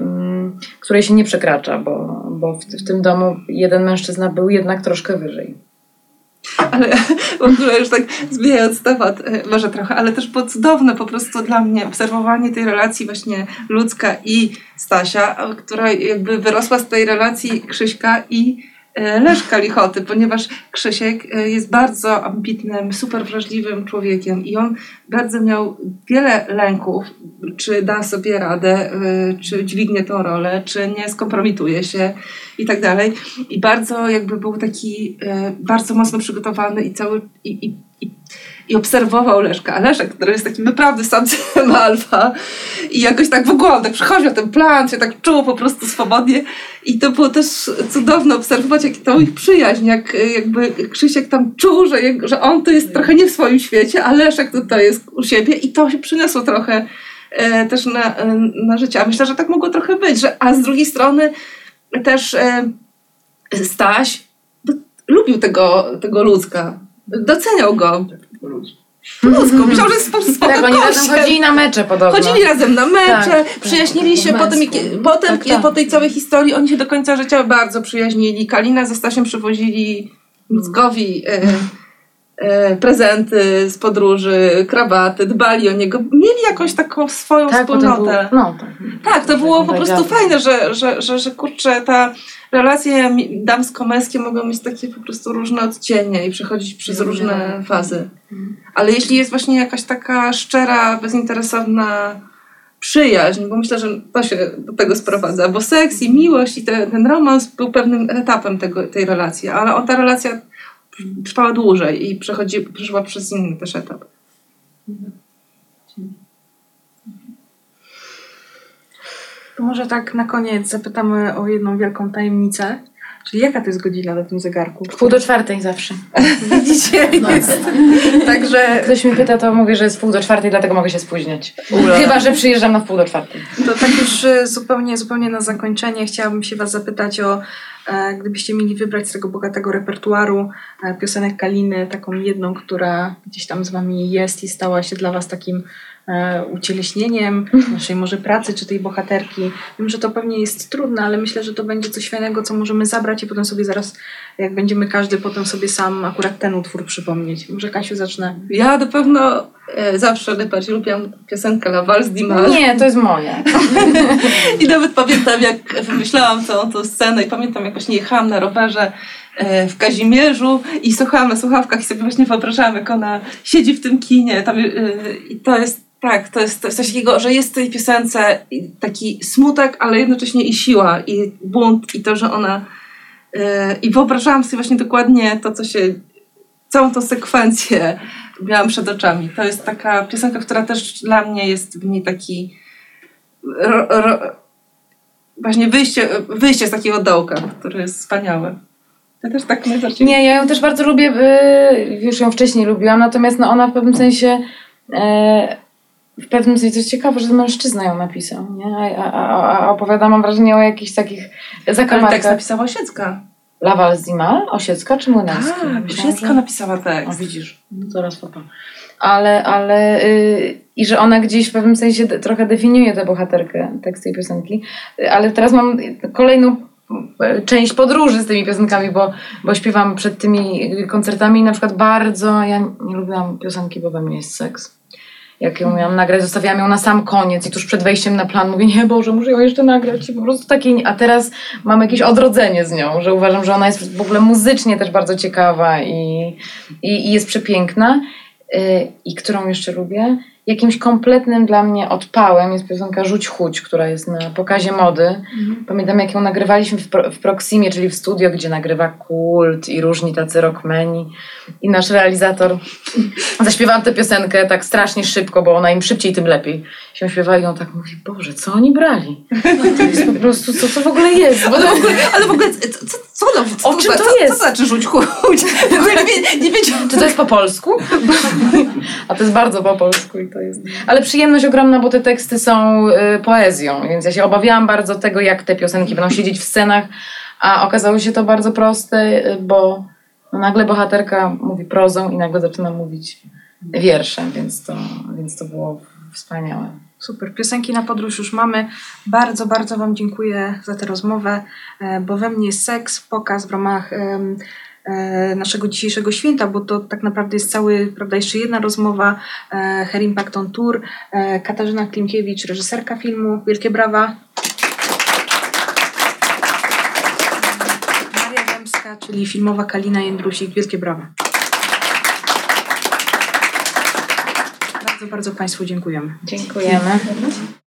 której się nie przekracza, bo, bo w, w tym domu jeden mężczyzna był jednak troszkę wyżej. Ale w ogóle już tak zmieniając temat, może trochę, ale też było cudowne po prostu dla mnie obserwowanie tej relacji właśnie ludzka i Stasia, która jakby wyrosła z tej relacji Krzyśka i Leszka Lichoty, ponieważ Krzysiek e, jest bardzo ambitnym, super wrażliwym człowiekiem i on bardzo miał wiele lęków, czy da sobie radę, e, czy dźwignie tą rolę, czy nie skompromituje się i tak dalej. I bardzo jakby był taki e, bardzo mocno przygotowany i cały i, i, i, obserwował Leszka. A Leszek, który jest takim naprawdę samcem alfa i jakoś tak w ogóle tak przychodził ten plan, się tak czuł po prostu swobodnie i to było też cudowne obserwować jak tą ich przyjaźń, jak jakby Krzysiek tam czuł, że, że on to jest trochę nie w swoim świecie, a Leszek tutaj jest u siebie i to się przyniosło trochę e, też na, e, na życie. A myślę, że tak mogło trochę być, że, a z drugiej strony też e, Staś lubił tego, tego ludzka. Doceniał go. Ludzko. Myślał, że jest po prostu spoko Tak, oni razem chodzili na mecze podobno. Chodzili razem na mecze, Tak, przyjaźnili się, po potem, potem Tak, tak. po tej całej historii oni się do końca życia bardzo przyjaźnili. Kalina ze Stasiem przywozili Luckowi e, e, prezenty z podróży, krawaty, dbali o niego. Mieli jakąś taką swoją tak, wspólnotę. no, tak. Tak, to było po Tak, prostu tak. fajne, że, że, że, że kurczę, ta relacje damsko-męskie mogą mieć takie po prostu różne odcienie i przechodzić przez różne fazy. Ale jeśli jest właśnie jakaś taka szczera, bezinteresowna przyjaźń, bo myślę, że to się do tego sprowadza, bo seks i miłość i te, ten romans był pewnym etapem tego, tej relacji, ale ta relacja trwała dłużej i przechodzi, przeszła przez inny też etap. To może tak na koniec zapytamy o jedną wielką tajemnicę. Czyli jaka to jest godzina na tym zegarku? Pół do czwartej zawsze. Widzicie? Jest. Także Ktoś mnie pyta, to mówię, że jest pół do czwartej, dlatego mogę się spóźniać. Chyba, że przyjeżdżam na pół do czwartej. To tak już e, zupełnie, zupełnie na zakończenie chciałabym się Was zapytać o, e, gdybyście mieli wybrać z tego bogatego repertuaru e, piosenek Kaliny, taką jedną, która gdzieś tam z Wami jest i stała się dla Was takim ucieleśnieniem naszej może pracy czy tej bohaterki. Wiem, że to pewnie jest trudne, ale myślę, że to będzie coś fajnego, co możemy zabrać i potem sobie zaraz, jak będziemy każdy potem sobie sam akurat ten utwór przypomnieć. Może Kasiu zacznę. Ja na pewno e, zawsze najbardziej lubiłam piosenkę La Valse d'Imal. Nie, to jest moje. I nawet pamiętam, jak wymyślałam całą tą scenę i pamiętam, jak właśnie jechałam na rowerze e, w Kazimierzu i słuchałam na słuchawkach i sobie właśnie wyobrażałam, jak ona siedzi w tym kinie. Tam, e, I to jest tak, to jest, coś takiego, że jest w tej piosence taki smutek, ale jednocześnie i siła, i bunt, i to, że ona. e, I wyobrażałam sobie właśnie dokładnie to, co się. całą tą sekwencję miałam przed oczami. To jest taka piosenka, która też dla mnie jest w niej taki ro, ro, właśnie wyjście, wyjście z takiego dołka, który jest wspaniały. Ja też tak najbardziej... Nie, ja ją też bardzo lubię, y, już ją wcześniej lubiłam, natomiast no ona w pewnym sensie, e, w pewnym sensie, jest ciekawe, że to mężczyzna ją napisał, nie? A, a, a, opowiada, mam wrażenie, o jakichś takich Ale tekst zakamarkach. napisała Osiecka. Lawal Zimal? Osiecka czy Młynarski? Tak, Osiecka napisała O, tekst. widzisz, no teraz papa. Ale, ale y, i że ona gdzieś w pewnym sensie trochę definiuje tę bohaterkę tekstu tej piosenki. Y, Ale teraz mam kolejną y, część podróży z tymi piosenkami, bo, bo śpiewam przed tymi koncertami i na przykład bardzo, ja nie lubiłam piosenki, bo we mnie jest seks. Jak ją miałam nagrać, zostawiałam ją na sam koniec i tuż przed wejściem na plan mówię, nie Boże, muszę ją jeszcze nagrać i po prostu takiej, a teraz mam jakieś odrodzenie z nią, że uważam, że ona jest w ogóle muzycznie też bardzo ciekawa i, i, i jest przepiękna. Yy, I którą jeszcze lubię? Jakimś kompletnym dla mnie odpałem jest piosenka Rzuć Chudź, która jest na pokazie mody. Pamiętam, jak ją nagrywaliśmy w, Pro- w Proximie, czyli w studio, gdzie nagrywa kult i różni tacy rockmeni. I nasz realizator zaśpiewałam tę piosenkę tak strasznie szybko, bo ona im szybciej, tym lepiej. Się śpiewa i on tak mówi, Boże, co oni brali? To jest po prostu, co to w ogóle jest? Bo Ale w ogóle, ale w ogóle co, co, no, co, O czym to co, jest? Co znaczy rzuć ogóle nie, nie wiedziałam, Czy to jest po polsku? A to jest bardzo po polsku i to jest. Ale przyjemność ogromna, bo te teksty są y, poezją, więc ja się obawiałam bardzo tego, jak te piosenki będą siedzieć w scenach, a okazało się to bardzo proste, y, bo no, nagle bohaterka mówi prozą i nagle zaczyna mówić wierszem, więc to, więc to było wspaniałe. Super, piosenki na podróż już mamy. Bardzo, bardzo Wam dziękuję za tę rozmowę, e, bo we mnie seks, pokaz w ramach naszego dzisiejszego święta, bo to tak naprawdę jest cały, prawda, jeszcze jedna rozmowa, e, Her Impact on Tour, e, Katarzyna Klimkiewicz, reżyserka filmu, wielkie brawa. Maria Dębska, czyli filmowa Kalina Jędrusik, wielkie brawa. Bardzo, bardzo Państwu dziękujemy. Dziękujemy.